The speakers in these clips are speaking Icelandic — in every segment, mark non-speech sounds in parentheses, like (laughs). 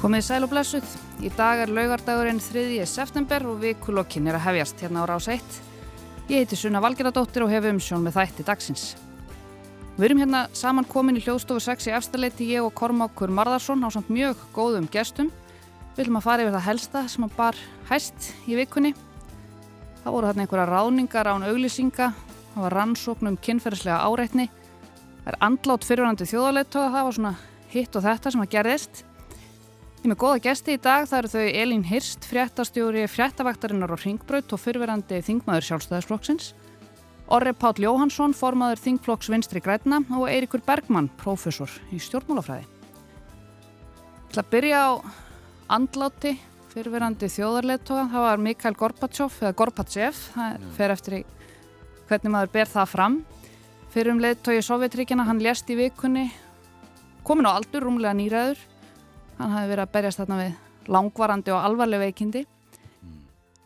Komið sæl og blessuð. Í dag er laugardagurinn 3. september og vikulokkin er að hefjast hérna á rás 1. Ég heiti Sunna Valgeradóttir og hef umsjón með þætti dagsins. Við erum hérna saman komin í hljóðstofu 6 í efstaleiti ég og Kormákur Marðarsson á samt mjög góðum gestum. Við viljum að fara yfir það helsta sem að bar hæst í vikunni. Það voru hérna einhverja ráningar án auglýsinga, það var rannsóknum kynferðslega áreitni, það er andlátt fyrirvænandi þjóðaleitóða, það var svona hitt og þetta sem að gerðist. Ég með góða gesti í dag, það eru þau Elín Hirst, fréttastjóri fréttavaktarinnar og ringbraut og fyrverandi þingmaður sjálfstæðisflokksins, Orri Páll Jóhansson, formaður þingflokks vinstri græna og Eirikur Bergmann, prófessor í stjórnmálafræði. Ég ætla að byrja á andláti fyrverandi þjóðarleittóa, það var Mikael Gorbachev, eða Gorbachev, það fer eftir í hvernig maður ber það fram. Fyrir um leittói í Sovjetríkjana, hann lést í vikunni, komin á aldur, rúmlega nýraður, hann hafi verið að berjast þarna við langvarandi og alvarleg veikindi.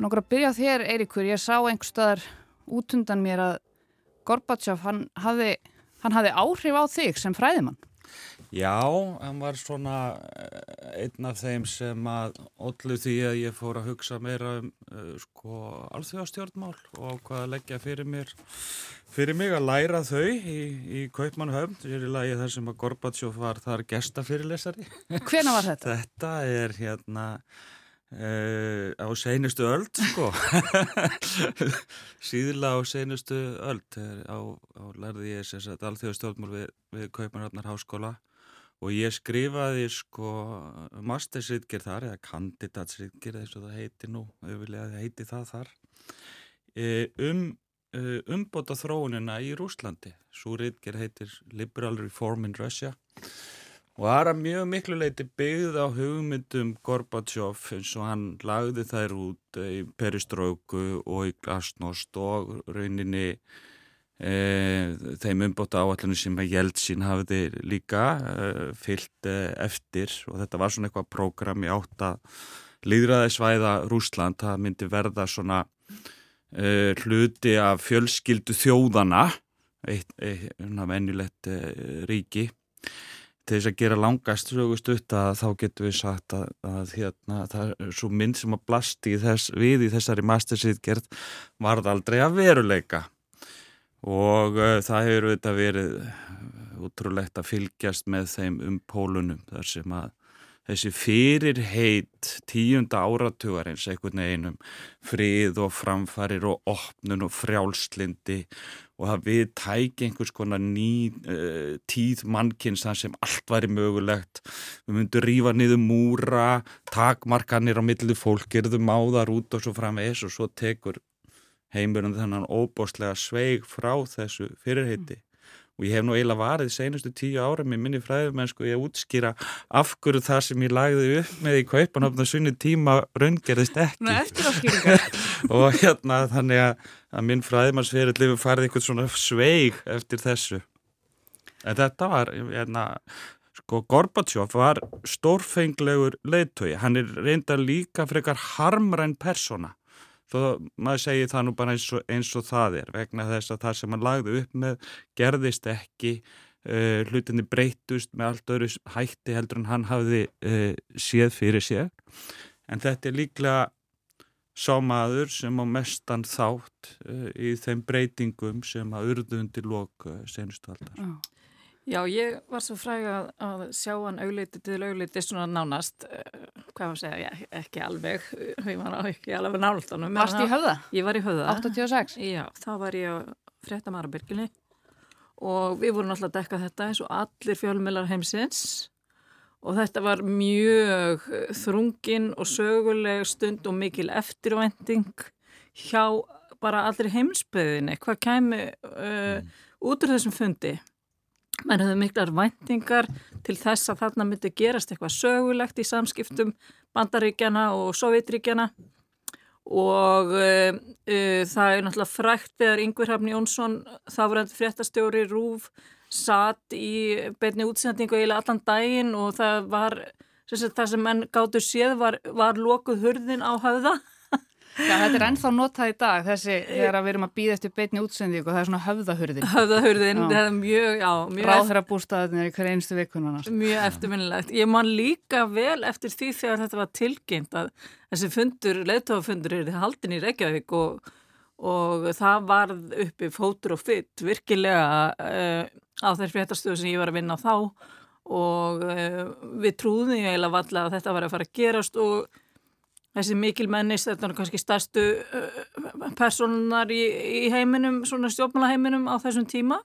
Nókur að byrja á þér, Eirikur, ég sá einhver staðar út undan mér að Gorbachev, hann hafði, hann hafði áhrif á þig sem fræðimann. Já, hann var svona einn af þeim sem að ollu því að ég fór að hugsa meira um uh, sko alþjóðastjórnmál og hvað að leggja fyrir mér fyrir mig að læra þau í, í Kaupmannhöfn, sér í lagi þar sem að Gorbachev var þar gestafyrirlesari. Hvena var þetta? Þetta er hérna Uh, á seinustu öld sko. (laughs) Síðla á seinustu öld á, á lærði ég alþjóðastjórnmál við, við Kaupanrafnar háskóla og ég skrifaði sko mastersritger þar eða kandidatsritger eins og það heiti nú auðvitað heiti það þar uh, um uh, umbóta þróunina í Rúslandi svo ritger heitir Liberal Reform in Russia og það er mjög miklu leiti byggð á hugmyndum Gorbachev eins og hann lagði þær út í Peristróku og í Glasnost og rauninni e, þeim umbóta áallinu sem að Jeltsin hafiði líka e, fyllt e, eftir. Og þetta var svona eitthvað prógram í átt að líðræðisvæða Rúsland, það myndi verða svona e, hluti af fjölskyldu þjóðana eitt, eitt, eitt venjulegt e, ríki. Til þess að gera langast sögust upp að þá getum við sagt að, að hérna, það er svo mynd sem að blasti þess, við í þessari mastersýtgerð varð aldrei að veruleika og uh, það hefur auðvitað verið útrúlegt að fylgjast með þeim um pólunum þar sem að þessi fyrirheit tíunda áratugarins einhvern veginn um frið og framfarir og opnun og frjálslindi og að við tæki einhvers konar ný uh, tíð mannkynns þar sem allt væri mögulegt. Við myndum rífa niður múra takmarkanir á millu fólk gerðum á þar út og svo framvegs og svo tekur heimurinn þennan óbóstlega sveig frá þessu fyrirheiti. Mm. og ég hef nú eiginlega varðið senustu tíu ára með minni fræðumennsku ég útskýra af hverju það sem ég lagði upp með í kaupanöfna sunni tíma raungerðist ekki. (laughs) Og hérna þannig að, að minn fræðimarsferill lifið farið einhvern svona sveig eftir þessu. En þetta var hérna sko Gorbachev var stórfenglegur leiðtögi, hann er reynda líka frekar harmræn persóna þó maður segi það nú bara eins og, eins og það er vegna þess að það sem hann lagði upp með gerðist ekki uh, hlutinni breytust með allt öðru hætti heldur en hann hafði uh, séð fyrir sér en þetta er líklega sámaður sem á mestan þátt uh, í þeim breytingum sem að urðu undir lok uh, senustu aldar. Já. Já, ég var svo fræg að, að sjá hann augliti til augliti svona nánast, uh, hvað var að segja, ég, ekki alveg, ég var ekki alveg náltanum. Varst í höfða? Ég var í höfða. 86? Já, þá var ég að frétta Marabirkili og við vorum alltaf að dekka þetta eins og allir fjölmjölar heimsins og þetta var mjög þrungin og söguleg stund og mikil eftirvending hjá bara allir heimsbyðinni. Hvað kemi uh, mm. út úr þessum fundi? Menn hefðu miklar væntingar til þess að þarna myndi gerast eitthvað sögulegt í samskiptum bandaríkjana og sovjetríkjana og uh, uh, það er náttúrulega frækt þegar Yngvar Hafn Jónsson, þáverandi fréttastjóri Rúf, satt í beitni útsendingu eiginlega allan daginn og það var, sem það sem menn gáttu séð var, var lokuð hurðin á höfða Já, þetta er ennþá notað í dag þessi þegar við erum að býða eftir beitni útsendíku og það er svona höfðahurðin. Höfðahurðin, það er mjög, já, mjög Ráðherra bústaðinir í hverja einstu vikunana. Mjög eftirminnilegt. Ég man líka vel eftir því þegar þetta var tilkynnt að þessi fundur, leðtofafundur er haldin í Reykjavík og, og það varð uppi fótur og fytt virkilega uh, á þeir fréttastöðu sem ég var að vinna á þá og uh, við trúðum ég eiginlega valla að þetta var að fara að gerast og þessi mikil mennis, þetta er kannski stærstu uh, personar í, í heiminum, svona stjórnmálaheiminum á þessum tíma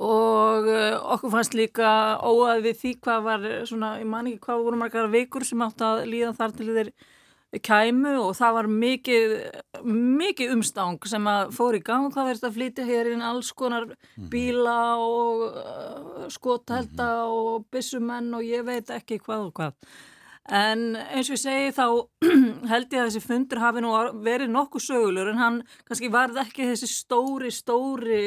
og uh, okkur fannst líka óað við því hvað var svona, ég man ekki hvað voru margar vikur sem átt að líða þar til þeir kæmu og það var mikið, mikið umstang sem að fór í gang hvað verðist að flytja hér inn alls konar mhm. bíla og uh, skotelda mhm. og bissumenn og ég veit ekki hvað og hvað En eins og ég segi þá (clears throat) held ég að þessi fundur hafi nú verið nokkuð sögulur en hann kannski varð ekki þessi stóri, stóri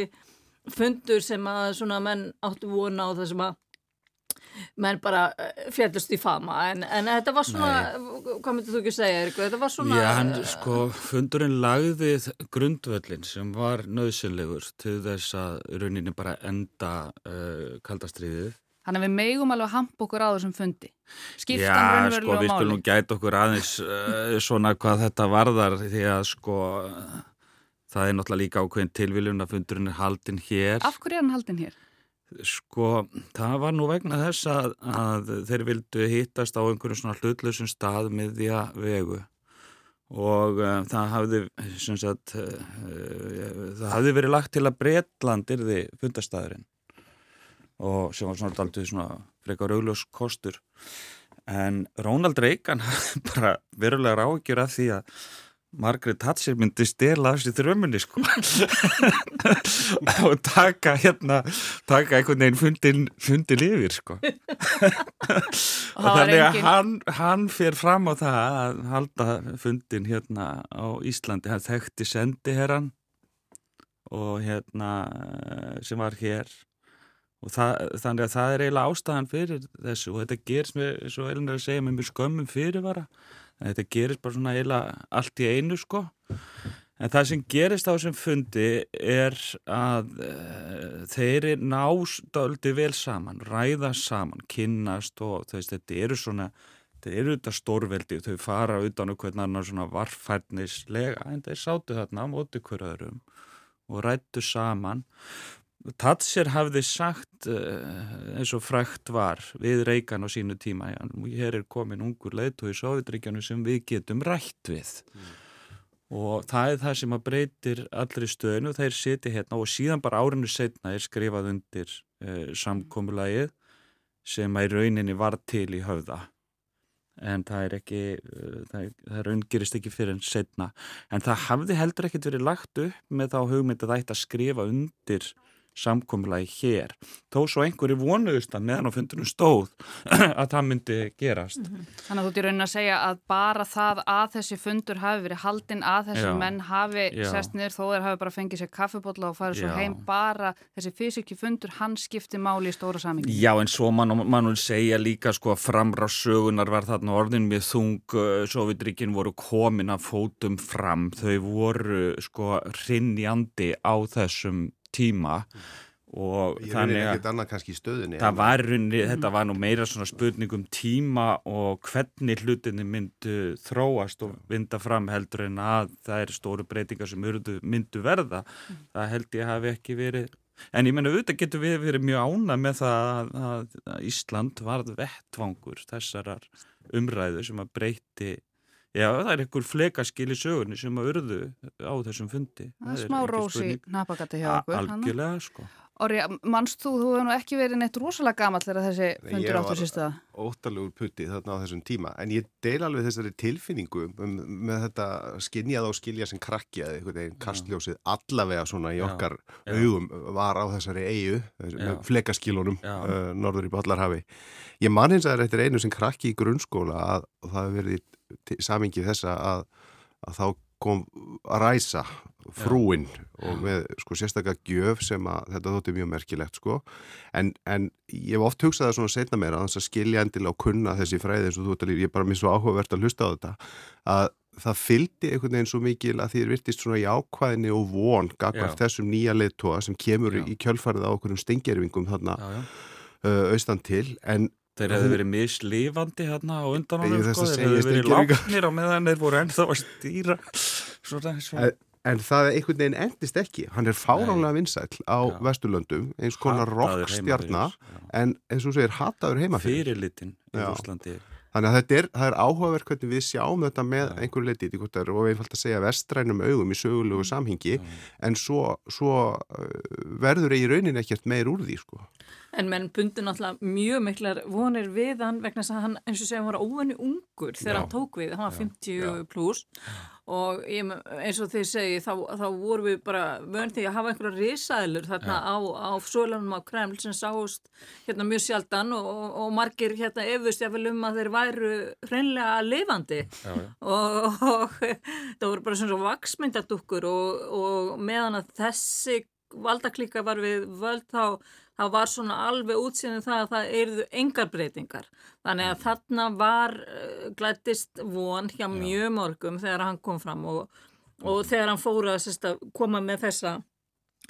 fundur sem að svona menn áttu vona á þessum að menn bara eh, fjallust í fama. En, en þetta var svona, Nei. hvað myndir þú ekki segja Erik, þetta var svona Já, hann, sko, fundurinn lagði grundvöllin sem var nöðsynlegur til þess að rauninni bara enda uh, kaldastriðið Þannig að við meigum alveg að hampa okkur á þessum fundi. Skiptan raunverulega máli. Já, sko, við skulum gæta okkur aðeins uh, svona hvað þetta varðar því að sko það er náttúrulega líka ákveðin tilviljun að fundurinn er haldinn hér. Af hverju er hann haldinn hér? Sko, það var nú vegna þess að, að þeir vildu hittast á einhverjum svona hlutlausum stað með því að vegu og uh, það hafði sagt, uh, það hafði verið lagt til að Breitland er því fundastæðurinn og sem var svona aldrei svona frekar augljós kostur. En Rónald Reagan (laughs) bara verulega ráðgjur af því að Margaret Thatcher myndi stela af sér þrömmunni sko. (laughs) Og taka hérna taka einhvern veginn fundin, fundin yfir sko. (laughs) Og þannig að hann, hann fyrir fram á það að halda fundin hérna á Íslandi. Hann þekkti sendiherran og hérna sem var hér og það, þannig að það er eiginlega ástæðan fyrir þessu og þetta gerist með, svo eiginlega að segja með mjög skömmum fyrirvara. En þetta gerist bara svona eiginlega allt í einu sko. En það sem gerist á þessum fundi er að uh, þeir eru nástaldi vel saman ræða saman, kynnast og veist, þetta eru svona þetta eru þetta stórveldi og þau fara utan og hvernig annar svona varfærnislega en þeir sátu þarna á móti hverjaðurum og rættu saman Tatser hafði sagt uh, eins og frækt var við Reykján á sínu tíma hér er komin ungur leiðtói í Sovjetríkjanu sem við getum rætt við. Mm. og það er það sem að breytir allri stöðinu, þeir siti hérna og síðan bara árinu setna er skrifað undir uh, samkómulagið sem að í rauninni var til í höfða. En það er ekki uh, það, það raungirist ekki fyrir en setna en það hafði heldur ekkert verið lagt upp með þá hugmynd að það ætti að skrifa undir samkomlaði hér. Þó svo einhverju vonuðust að meðan á fundunum stóð (clears throat) að það myndi gerast. Mm -hmm. Þannig að þú ert í raunin að segja að bara það að þessi fundur hafi verið haldinn að þessi já, menn hafi sest niður þó þeir hafi bara fengið sér kaffibotla og farið svo já. heim bara þessi fysiki fundur hann skipti máli í stóra samingi Já en svo mann mann segja líka sko að framra sögunar var þarna orðin með þung uh, Sovjetríkin voru komin að fótum fram. Þau voru sko rinjandi á þessum tíma og ég þannig að það var runni, þetta var nú meira svona spurningum tíma og hvernig hlutinni myndu þróast og vinda fram heldur en að það er stóru breytingar sem myndu verða. Mm. það held ég hafi ekki verið en ég menna auðvitað getur við verið mjög ána með það að, að Ísland varð vettvangur þessar umræðu sem að breyti Já, það er einhver flekaskil í sögunni sem að urðu á þessum fundi. Það er smá rósi napagati hjá okkur. Algjörlega, sko. Orri, mannst þú, þú hefur nú ekki verið neitt rosalega gammal þegar þessi fundur áttur það? Ég var óttalugur putti þarna á þessum tíma, en ég deil alveg þessari tilfinningu um, með þetta skinnjað og skilja sem krakkjaði, einhvern veginn kastljósið allavega svona í okkar já, augum var á þessari eigu, flekaskilunum uh, norður í Ballarhafi. Ég man hins að þetta er einu sem krakki í grunnskóla að það hefur verið samingið þessa að, að þá kom að ræsa frúin Já. og með sko sérstaklega gjöf sem að þetta þótti mjög merkilegt sko en, en ég hef oft hugsað það svona setna meira að þess að skilja endilega og kunna þessi fræði eins og þú ætlar ég er bara mér svo áhugavert að hlusta á þetta að það fyldi einhvern veginn svo mikil að því er virtist svona jákvæðinni og von gagvar þessum nýja leittóa sem kemur já. í kjölfarið á okkur um stengjærvingum þarna já, já. Uh, austan til en Þeir hefðu verið mislifandi hérna á undan honum sko, þeir hefðu verið lágnir á meðan þeir voru ennþá að stýra svona, svona. En, en það er einhvern veginn endist ekki, hann er fáránlega vinsæl á já. Vesturlöndum, eins konar rockstjarnar, en eins og segir hataður heima fyrir. Fyrirlitin í Úslandi Þannig að þetta er, er áhugaverk hvernig við sjáum þetta með ja. einhverju leiti og einfalt að segja vestrænum augum í sögulegu mm. samhingi ja. en svo, svo uh, verður í raunin ekkert meir úr því sko. En menn bundi náttúrulega mjög miklar vonir við hann vegna þess að hann eins og segja var óvenni ungur þegar Já. hann tók við, hann var 50 pluss og ég, eins og þið segi þá, þá vorum við bara vönd því að hafa einhverja risaðlur þarna ja. á, á sölanum á Kreml sem sást hérna mjög sjaldan og, og, og margir hérna efust jáfnvel um að þeir væru hreinlega lifandi. Og, og (laughs) það voru bara svona vaksmyndardukkur og meðan að þessi valdaklíka var við völd þá þá var svona alveg útsýðin það að það erðu engar breytingar. Þannig að mm. þarna var uh, glættist von hjá mjög morgum þegar hann kom fram og, og mm. þegar hann fóra að koma með þessa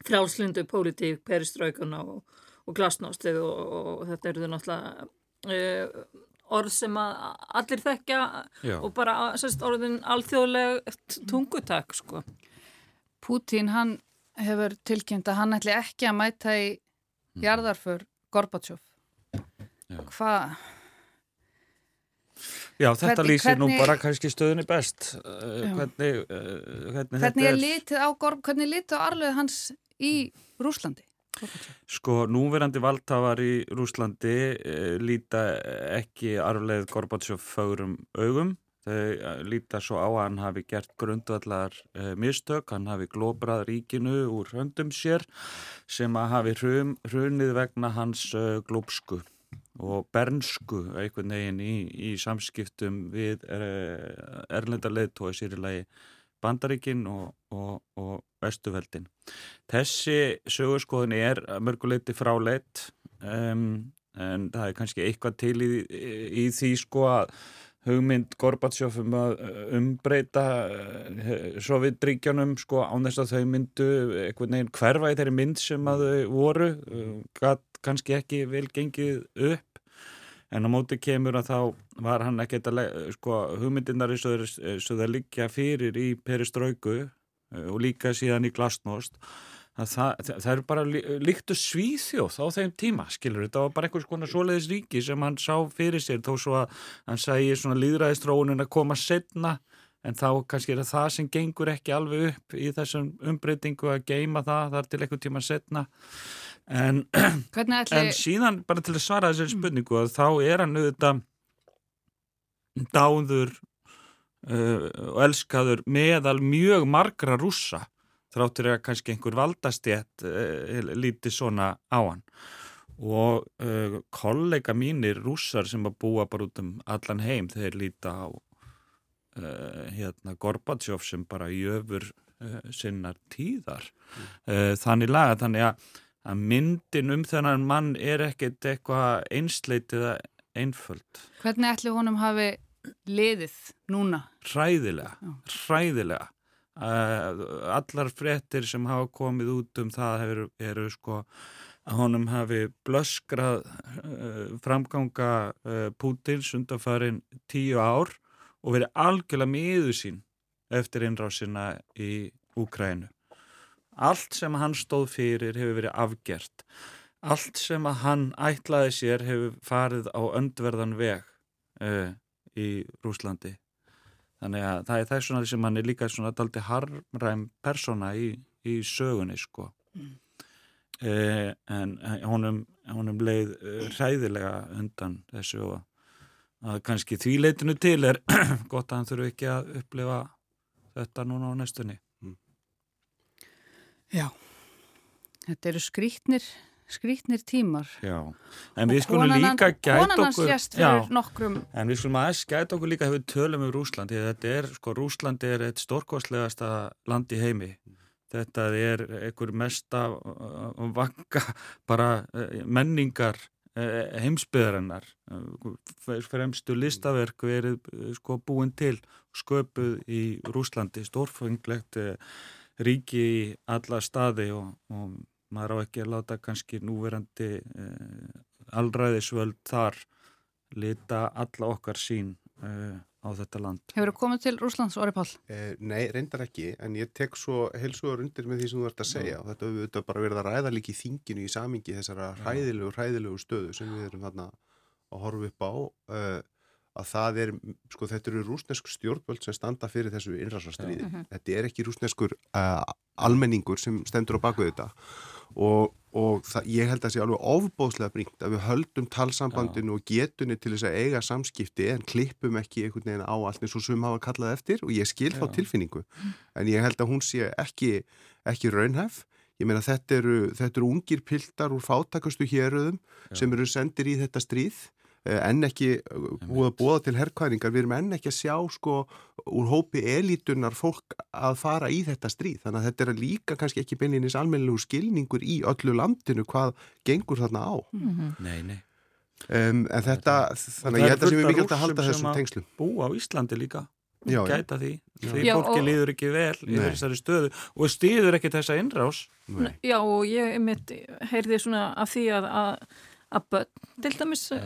frálslindu pólitík, peristraukuna og, og glasnóstið og, og þetta eruðu náttúrulega uh, orð sem að allir þekkja Já. og bara sérst, orðin alþjóðleg tungutak sko. Pútín hann hefur tilkynnt að hann ætli ekki að mæta í Mhm. jarðarför Gorbachev. Hvað Já, þetta hvernig, lýsir nú bara kannski stöðunni best uh, hvernig, uh, hvernig, hvernig er litið á hvernig litið á arluð hans í Rúslandi? Sko, núverandi valdhafar í Rúslandi uh, líta ekki arluð Gorbachev fögurum augum Þau eh, líta svo á að hann hafi gert grundvallar uh, mistök, hann hafi glóbrað ríkinu úr höndum sér sem að hafi hrunið vegna hans uh, glópsku og bernsku einhvern veginn í, í samskiptum við uh, erlendarleðtói sýrilegi Bandaríkin og, og, og Vestuveldin. Þessi sögurskoðin er mörguleiti fráleitt um, en það er kannski eitthvað til í, í því sko að hugmynd Gorbatsjóf um að uh, umbreyta uh, Sovjetríkjanum sko án þess að þau myndu einhvern veginn hverfa í þeirri mynd sem að þau voru gæt kannski ekki vel gengið upp. En á móti kemur að þá var hann ekkert að sko hugmyndinar eins og það liggja fyrir í peristraugu og líka síðan í glasnost það, það, það er bara líktu svíþjóð á þeim tíma, skilur þetta var bara einhvers konar svoleiðis ríki sem hann sá fyrir sér þó svo að hann sæði svona líðræðistrónin að koma setna en þá kannski er það sem gengur ekki alveg upp í þessum umbreytingu að geima það þar til einhvern tíma setna en, (clears throat) ætli... en síðan bara til að svara þessari spurningu að þá er hann auðvitað dáður uh, og elskaður meðal mjög margra rússa þráttur að kannski einhver valdastjett uh, líti svona á hann. Og uh, kollega mínir rússar sem að búa bara út um allan heim þeir líta á uh, hérna Gorbatsjóf sem bara jöfur sinnar tíðar. Mm. þannig laga þannig að, að myndin um þennan mann er ekkert eitthvað einsleitið einföld. Hvernig ætli honum hafi liðið núna? Hræðilega Uh, allar frettir sem hafa komið út um það eru, eru sko að honum hafi blöskrað uh, framganga uh, Pútins undanfarin tíu ár og verið algjörlega miður sín eftir innrásina í Úkrænu. Allt sem hann stóð fyrir hefur verið afgjert. Allt sem að hann ætlaði sér hefur farið á öndverðan veg í Rúslandi þannig að það er þess vegna sem hann er líka svona daldi harmræm persóna í, í sögunni sko mm. eh, en honum, honum leið eh, hræðilega undan þessu og að kannski því leitinu til er (clears throat) gott að hann þurfu ekki að upplifa þetta núna á næstunni mm. Já þetta eru skrítnir skrítnir tímar. Já. en við skulum líka gæta okkur já, nokkrum... en við skulum aðeins gæta okkur líka hefur tölum um Rúsland þetta er, sko, Rúsland er eitt stórkostlegasta land í heimi. Þetta er einhver mesta uh, vanga bara uh, menningar eh, heimsbyðarinnar fremstu listaverk verið sko búin til sköpuð í Rúslandi stórfenglegt ríki í alla staði og, og maður á ekki að láta kannski núverandi eh, alræðisvöld þar lita alla okkar sín eh, á þetta land. Hefur þú komið til Rúslands, Óri Pál? Eh, nei, reyndar ekki, en ég tek svo helsuður undir með því sem þú ert að segja og þetta hefur bara verið að ræða líka í þinginu í samingi þessara hræðilegu, hræðilegu stöðu sem við erum þarna að horfa upp á uh, að það er, sko þetta eru rúsnesk stjórnvöld sem standa fyrir þessu innræðsarstríði. Ja. Þetta er ekki rúsneskur uh, almenningur sem stendur á baku þetta og, og það, ég held að það sé alveg ofbóðslega bringt að við höldum talsambandinu ja. og getunni til þess að eiga samskipti en klippum ekki einhvern veginn á allt eins og sem hafa kallað eftir og ég skil þá tilfinningu. En ég held að hún sé ekki, ekki raunhæf. Ég meina þetta eru, þetta eru ungir piltar úr fátakastu héröðum sem eru sendir í þetta stríð enn ekki eh, búið að búa til herrkværingar, við erum enn ekki að sjá sko úr hópi elitunar fólk að fara í þetta stríð. Þannig að þetta er líka kannski ekki beinlinis almennilegu skilningur í öllu landinu hvað gengur þarna á. Mm -hmm. Nei, nei. Um, En þetta, þannig að ég held að sem við mikilvægt að halda þessum tengslum. Bú á Íslandi líka. Já, gæta því, já. því já, fólki og... líður ekki vel í Nei. þessari stöðu og stýður ekki þessa innrás. Nei. Já og ég mitt heyrði svona af því að, að að börn, til dæmis eh,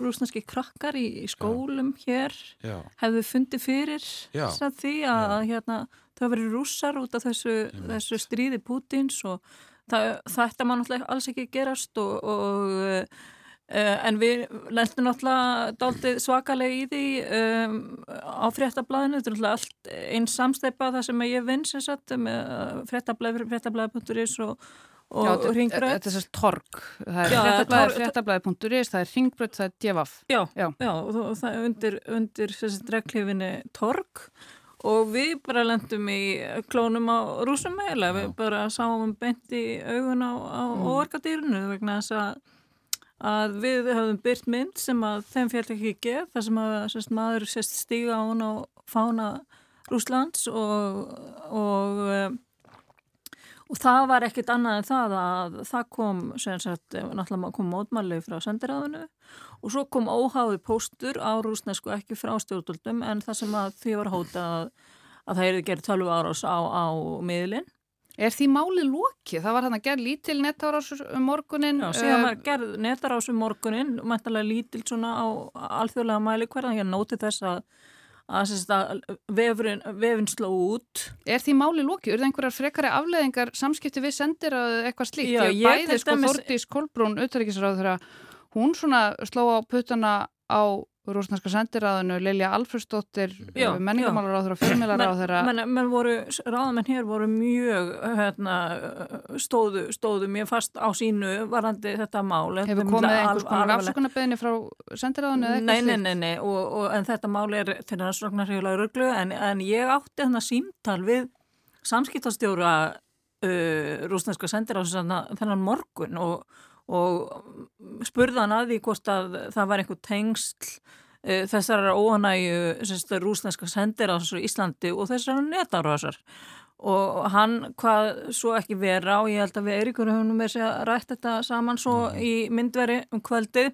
rúsnarski krakkar í, í skólum Já. hér Já. hefðu fundið fyrir því að hérna, það verið rússar út af þessu, þessu stríði Pútins og það, þetta má náttúrulega alls ekki gerast og, og uh, en við lendum náttúrulega svakalega í því um, á fréttablaðinu, þetta er náttúrulega allt einn samsteipa það sem ég vinn sem sagt með fréttablaði.is og og, og ringbröð Þetta er sérst torg, það er fréttablaði.is það er ringbröð, það er djefaf Já, já. já og, og það er undir, undir reglifinni torg. Og við bara lendum í klónum á rúsum meila, við bara sáum beint í augun á, á mm. vegna þess að að við höfum byrt mynd sem að þeim fjall ekki geð, þar sem að sérst, maður sérst stíga á hún á fána Rúslands og, og Og það var ekkit annað en það að það kom, sem sagt, náttúrulega kom mótmæli frá sendiráðinu og svo kom óháði póstur á rúsnesku ekki frá stjórnvöldum en það sem að því var hóta að, að það er gerð 12 árás á, á miðlinn. Er því máli lóki? Það var hann að gera lítil netárás um morgunin? Já, síðan var uh, gerð netárás um morgunin, mæntalega lítil svona á alþjóðlega mæli hverðan, ég nóti þess að að vefinn sló út Er því máli lóki? Er það einhverjar frekari afleðingar samskipti við sendir að eitthvað slíkt? Já, ég bæði sko. Þortís Kolbrún auðvitaðrikisráð þegar hún svona sló á puttana á rúsnarska sendiráðinu, Lilja Alfredsdóttir menningamálar á þeirra, fjölmilar á þeirra menn, menn voru, ráðamenn hér voru mjög hérna, stóðu, stóðu mjög fast á sínu varandi þetta mál. Hefur komið einhvers konar afsökunarbeginni frá sendiráðinu eða eitthvað? Nei, nei, nei, nei og, og, en þetta mál er þeirra afsökunarhjóðlega röglu en, en ég átti þarna símtal við samskiptastjóra uh, rúsnarska sendiráðinu þennan morgun og og spurðan að því hvort að það var einhver tengsl uh, þessar óanægu rúsneska sendir á Íslandi og þessar netarásar og hann hvað svo ekki vera og ég held að við Eiríkur höfum með sér að rætt þetta saman svo mm. í myndveri um kvöldið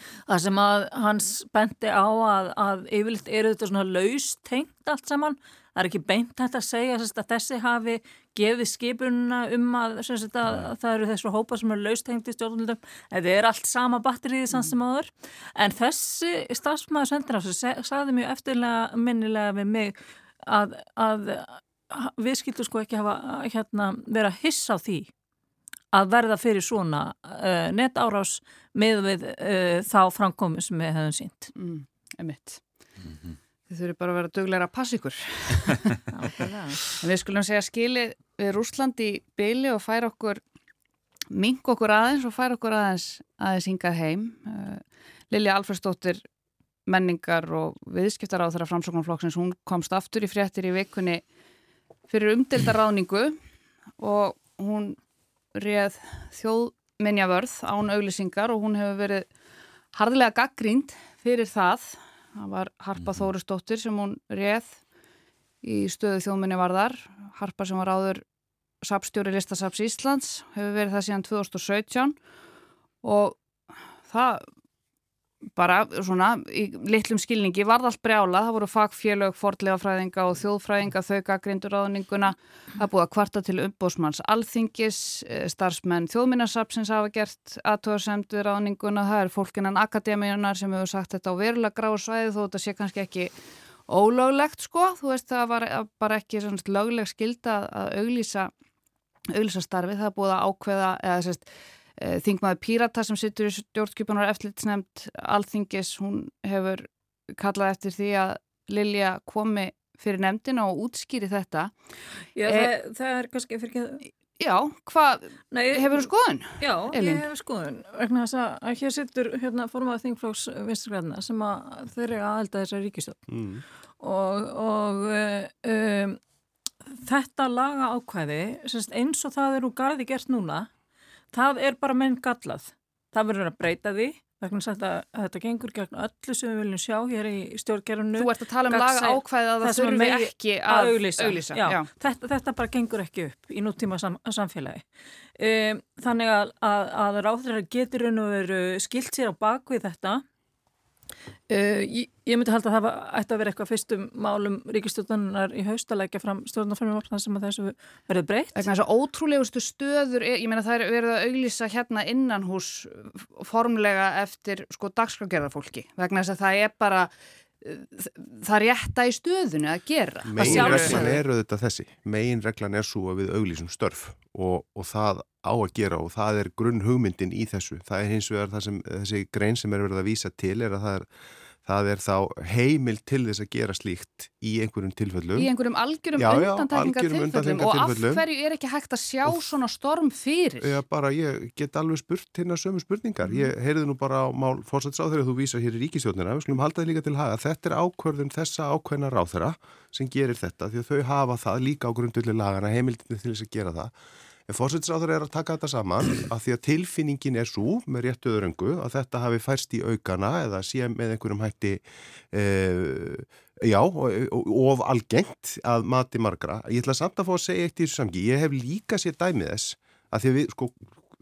Það sem að hans bendi á að, að yfirleitt eru þetta svona laustengt allt saman. Það er ekki beint þetta að segja að þessi hafi gefið skipununa um að, að, að það eru þessu hópa sem eru laustengt í stjórnvöldum. Það er allt sama batteriðið sann sem áður. En þessi stafsmæður þessu sagði mjög eftirlega minnilega við mig að við skildum sko ekki hafa hérna, vera hiss á því að verða fyrir svona uh, netárás með við uh, þá framkomi sem við hefum sínt. Mm, emitt. Þið þurfum bara að vera dögleira að passa ykkur. (laughs) en við skulum segja skilið við Rúsland í byli og færa okkur, mink okkur aðeins og færa okkur aðeins aðeins hingað heim. Uh, Lilja Alfredsdóttir menningar og viðskiptar á þeirra framsóknarflokksins, hún komst aftur í fréttir í vikunni fyrir umdeldarráningu og hún réð þjóðminjavörð án auglisingar og hún hefur verið hardilega gaggrínd fyrir það. Það var Harpa mhm. Þórisdóttir sem hún réð í stöðu þjóðminjavarðar. Harpa sem var áður sapstjóri Listasaps Íslands hefur verið það síðan 2017 og það bara svona í litlum skilningi varð allt brjála, það voru fagfélög fordlegafræðinga og þjóðfræðinga þau gaggrindur ráðninguna, það búið að kvarta til umbósmanns alþingis eh, starfsmenn þjóðminnarsapsins hafa gert aðtóðarsemd við ráðninguna. Það er fólkinan akademíunar sem hefur sagt þetta á verulega gráð svæði þó þetta sé kannski ekki ólöglegt sko, þú veist það var bara ekki svona lögleg skilda að auglýsa auglýsa starfi, það búið að ákveða eða sérst þingmaður Pírata sem sittur í stjórnskipunar eftirlitsnefnd Alþingis, hún hefur kallað eftir því að Lilja komi fyrir nefndina og útskýri þetta. Já, e það, það er kannski fyrir ekki... Já, hvað, hefur þú skoðun? Já, Elín? ég hefur skoðun. Vegna þess að hér sittur hérna formaður þingflóks vinsturgræðina sem að þeir eru aðelda þessar ríkistöld mm. og, og um, þetta laga ákvæði, eins og það eru gardi gert núna það er bara menn gallað. Það verður að breyta því að þetta gengur gegn öllu sem við viljum sjá hér í stjórngerðinu. Þú ert að tala um laga ákvæði að það þurfi ekki að auðlýsa. auðlýsa. Já, já. Þetta, þetta bara gengur ekki upp í núttíma sam, samfélagi. Um, þannig að, að, að ráðræðar getur skilt sér á bakvið þetta Uh, ég, ég myndi halda að það ætti að vera eitthvað fyrstum málum ríkistjóðanar í haust að leggja fram stjórnarframvarnar sem að þessu verður breytt. Þannig að þessu ótrúlegustu stöður, ég meina það er verið að auglýsa hérna innan hús formlega eftir sko dagskragerðarfólki vegna þess að það er bara það rétta í stöðunni að gera. Megin reglan er auðvitað þessi. Megin reglan er svo að við auglísum störf og, og það á að gera og það er grunn hugmyndin í þessu það er hins vegar það sem þessi grein sem er verið að vísa til er að það er það er þá heimil til þess að gera slíkt í einhverjum tilfellum. Í einhverjum algjörum undantekningar og af hverju er ekki hægt að sjá og svona storm fyrir? Já, bara ég get alveg spurt hérna sömu spurningar. Ég mm. heyrði nú bara á mál fórsætsáð þegar þú vísa hér í ríkisjónina, við skulum halda þið líka til haga. Þetta er ákvörðun þessa ákveðna ráþara sem gerir þetta því að þau hafa það líka á grundulli lagana heimildinu til þess að gera það. En fórsættisáður er að taka þetta saman að því að tilfinningin er svo með réttu öðröngu að þetta hafi færst í aukana eða sé með einhverjum hætti e, já, of algengt að mati margra. Ég ætla samt að fá að segja eitt í þessu samgi. Ég hef líka sér dæmið þess að því að við, sko,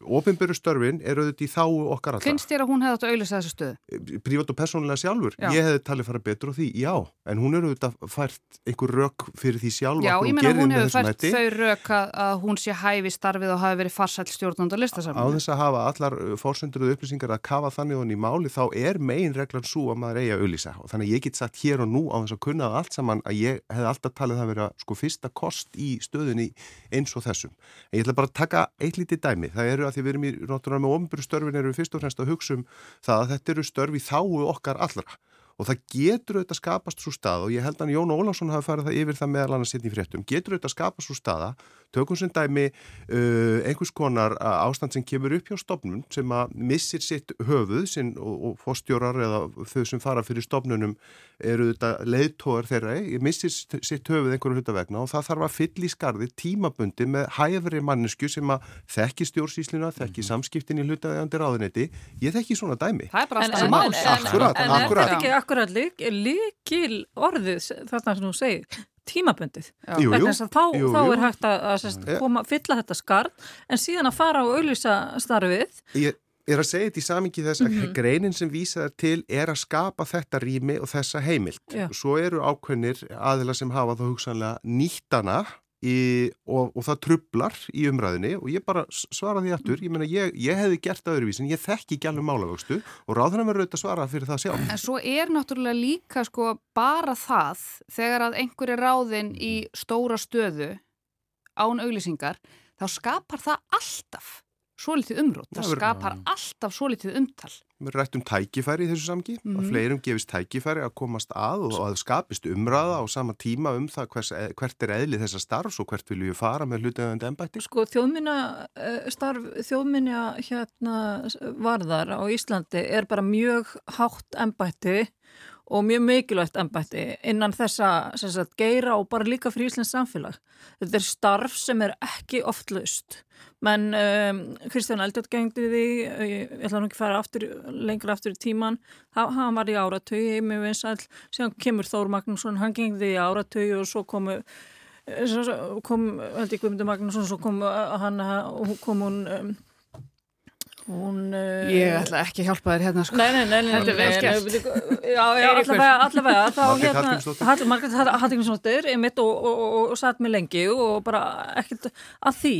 ofinböru störfin er auðvitað í þá okkar alltaf. Finnst þér að hún hefði átt að auðvisa þessu stöðu? Eh, Prívat og persónulega sjálfur. Já. Ég hefði talið fara betur á því, já. En hún er auðvitað fært einhver rök fyrir því sjálf já, að hún gerir hún hefur fært þau rök að, að hún sé hæfi starfið og hafi verið farsælt stjórnund og listasamlega. Á þess að hafa allar uh, fórsönduruð upplýsingar að kafa þannig og í máli þá er megin reglan svo að maður eigi að auðlýsa. Þannig ég get sagt hér og nú á þess að kunna allt saman að ég hef alltaf talið það vera sko fyrsta kost í stöðunni eins og þessum. En ég ætla bara að taka eitt lítið dæmi. Það eru að því við erum í náttúrulega með ofnbjörn störfin eru við fyrst og fremst að hugsa um það að þetta eru störfi þáu okkar allra. Og það getur auðvitað skapast svo stað og ég held að Jón Ólásson hafi farið það yfir það meðal annars sérn í fréttum, getur auðvitað skapast svo staða tökum sem dæmi uh, einhvers konar ástand sem kemur upp hjá stopnum sem að missir sitt höfuð sin, og, og fórstjórar eða þau sem fara fyrir stopnunum eru þetta leiðtóðar þeirra, missir sitt höfuð einhverju hlutavegna og það þarf að fyll í skarði tímabundi með hæfri mannesku sem að þekki stjórnsísluna, þekki mm. samskiptin í hlutavegandi ráðunetti, ég þekki svona dæmi. Það er bara alltaf mál. Akkurat, en, akkurat. En er þetta ekki akkurat líkil orðið þarna sem þú segir? Tímabundið. Jú, jú, þá, jú, þá er hægt að, að sest, koma, fylla þetta skarð en síðan að fara og auðvisa starfið. Ég er að segja þetta í samingi þess að mm -hmm. greinin sem vísaður til er að skapa þetta rými og þessa heimilt Já. svo eru ákveðnir aðila sem hafa þá hugsanlega nýttana Í, og, og það trublar í umræðinni og ég bara svara því aftur ég, ég, ég hefði gert það öðruvísin, ég þekki ekki alveg málavöxtu og ráðan verður auðvitað svara fyrir það sjálf. En svo er náttúrulega líka sko bara það þegar að einhverju ráðin í stóra stöðu án auglýsingar þá skapar það alltaf svo litið umrótt, það skapar ja. alltaf svo litið umtal. Við rættum tækifæri í þessu samgi, mm -hmm. að fleirum gefist tækifæri að komast að og að skapist umræða á sama tíma um það hvers, e, hvert er eðlið þessa starfs og hvert vilju fara með hlutauðandi ennbætti. Sko þjóðminna e, starf, þjóðminna hérna varðar á Íslandi er bara mjög hátt ennbætti og mjög mikilvægt ennbætti innan þessa sagt, geira og bara líka fyrir Íslands samfélag. Þetta er starf sem er ekki oft laust. Menn um, Kristján Eldjátt gengdi því ég ætla nú ekki að fara aftur, lengra aftur í tíman hann var í áratögi með vinsæl, síðan kemur Þór Magnússon hann gengdi í áratögi og svo komu kom, held ég Guðmundur Magnússon svo kom hann og kom hún um, Hún... Uh, Ég ætla ekki að hjálpa þér hérna sko. Nei, nei, nei, Þetta er vel nei, gert. nei, nei, Já, já, Eiríkur. allavega, allavega þá hérna, Hallgrímsdóttir. Hall- Margrét Hallgrímsdóttir einmitt og, og, og, og satt mig lengi og bara ekkert að því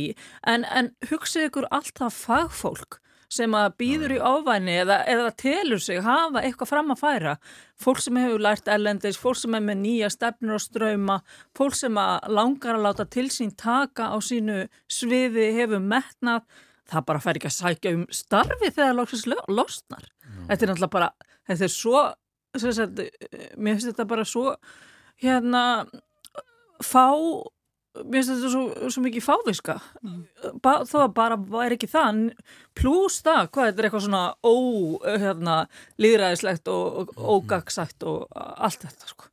en, en hugsið ykkur allt það fagfólk sem að býður í ávæni eða, eða telur sig hafa eitthvað fram að færa fólk sem hefur lært ellendis, fólk sem er með nýja stefnur og ströyma, fólk sem að langar að láta til sín taka á sínu sviði, hefur metnað það bara fær ekki að sækja um starfi þegar loksins lo- losnar. Þetta er náttúrulega bara, þetta er svo sem sagt, eh, mér finnst þetta bara svo hérna fá mér finnst þetta svo, svo mikið fáviska. Ba, þó að bara væri ekki það pluss það, hvað þetta er eitthvað svona ó, hérna, líðræðislegt og, og ógagsætt og allt þetta sko.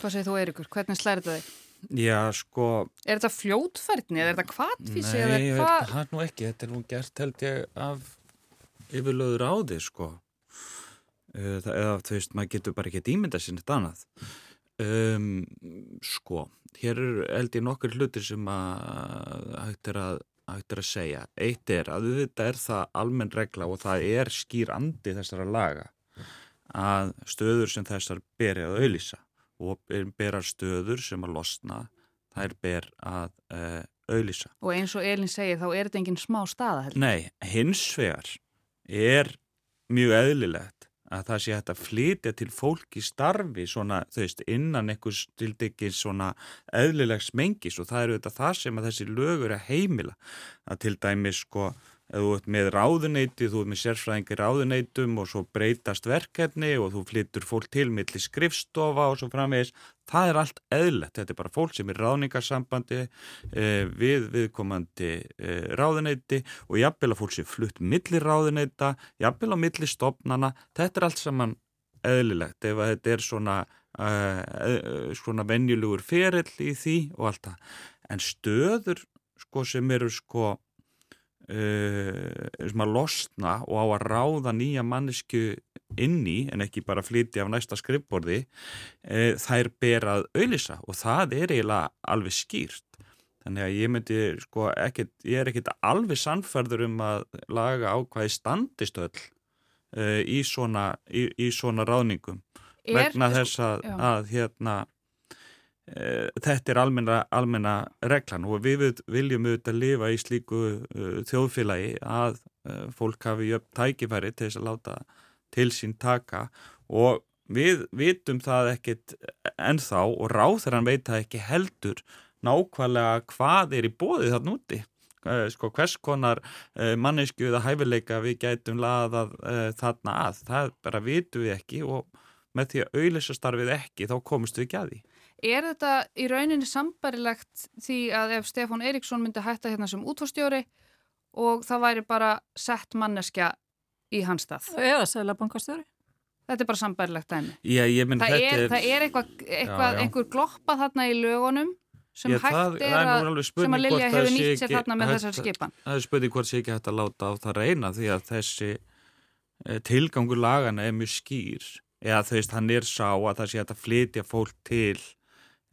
Hvað segir þú Eiríkur? Hvernig slæri þetta þig? Já, sko, Er þetta fljótfærni eða er þetta kvatfísi eða nei, ég hvað? veit það nú ekki, þetta er nú gert held ég af yfirlöður á því, sko. Það, eða þú veist, maður getur bara ekki ímyndað sinni þetta annað. Um, sko, hér er held ég nokkur hlutir sem að hægt er að, hægt er að segja. Eitt er að þetta er það almenn regla og það er skýr andi þessara laga að stöður sem þessar beri að auðlýsa og berar stöður sem að losna þær ber að uh, auðlýsa. Og eins og Elin segir þá er þetta engin smá staða heldur. Nei, hins vegar er mjög eðlilegt að það sé hægt að flytja til fólk í starfi svona, þú veist, innan einhvers tildekis svona eðlilegs mengis og það eru þetta það sem að þessi lögur að heimila að til dæmis sko þú ert með ráðuneyti, þú ert með sérfræðingi ráðuneytum og svo breytast verkefni og þú flyttur fólk til milli skrifstofa og svo framvegis það er allt eðlert, þetta er bara fólk sem er ráðningarsambandi eh, við viðkomandi eh, ráðuneyti og jafnvel að fólk sem flutt milli ráðuneyta, jafnvel á milli stopnana, þetta er allt saman eðlilegt ef þetta er svona uh, svona venjulegur ferill í því og allt það. En stöður sko sem eru sko Uh, sem að losna og á að ráða nýja mannesku inn í en ekki bara flytja af næsta skrifborði uh, þær ber að auðlisa og það er eiginlega alveg skýrt. Þannig að ég myndi sko ekkit, ég er ekkit alveg sannferður um að laga ákvæði standistöll uh, í, svona, í, í svona ráðningum Er, vegna þess að, að hérna þetta er almenna, almenna reglan og við viljum auðvitað lifa í slíku uh, þjóðfélagi að uh, fólk hafi jöfn tækifæri til þess að láta til sín taka og við vitum það ekkit ennþá og ráþarann veit það ekki heldur nákvæmlega hvað er í bóðið þarna úti Eh, sko hvers konar uh, mannesku eða hæfileika við gætum laðað uh, þarna að, það bara vitum við ekki og með því að auðlisa starfið ekki þá komumst við ekki að því. Er þetta í rauninni sambarilegt því að ef Stefán Eiríksson myndi hætta hérna sem útfórstjóri og það væri bara sett manneskja í hans stað? eða sæla bankastjóri Þetta er bara sambarilegt dæmi. Já, ég minn þetta er, er... það er eitthvað, eitthvað Já, já. einhver gloppa þarna í lögunum sem Já, hægt það- er að, sem að Lilja hefur nýtt sér ekki þarna með þessar skipan. Það er spurning hvort sé ekki hægt að láta á það reyna því að þessi eh, tilgangur lagana er mjög skýr eða þú veist, hann er sá að það sé að flytja fólk til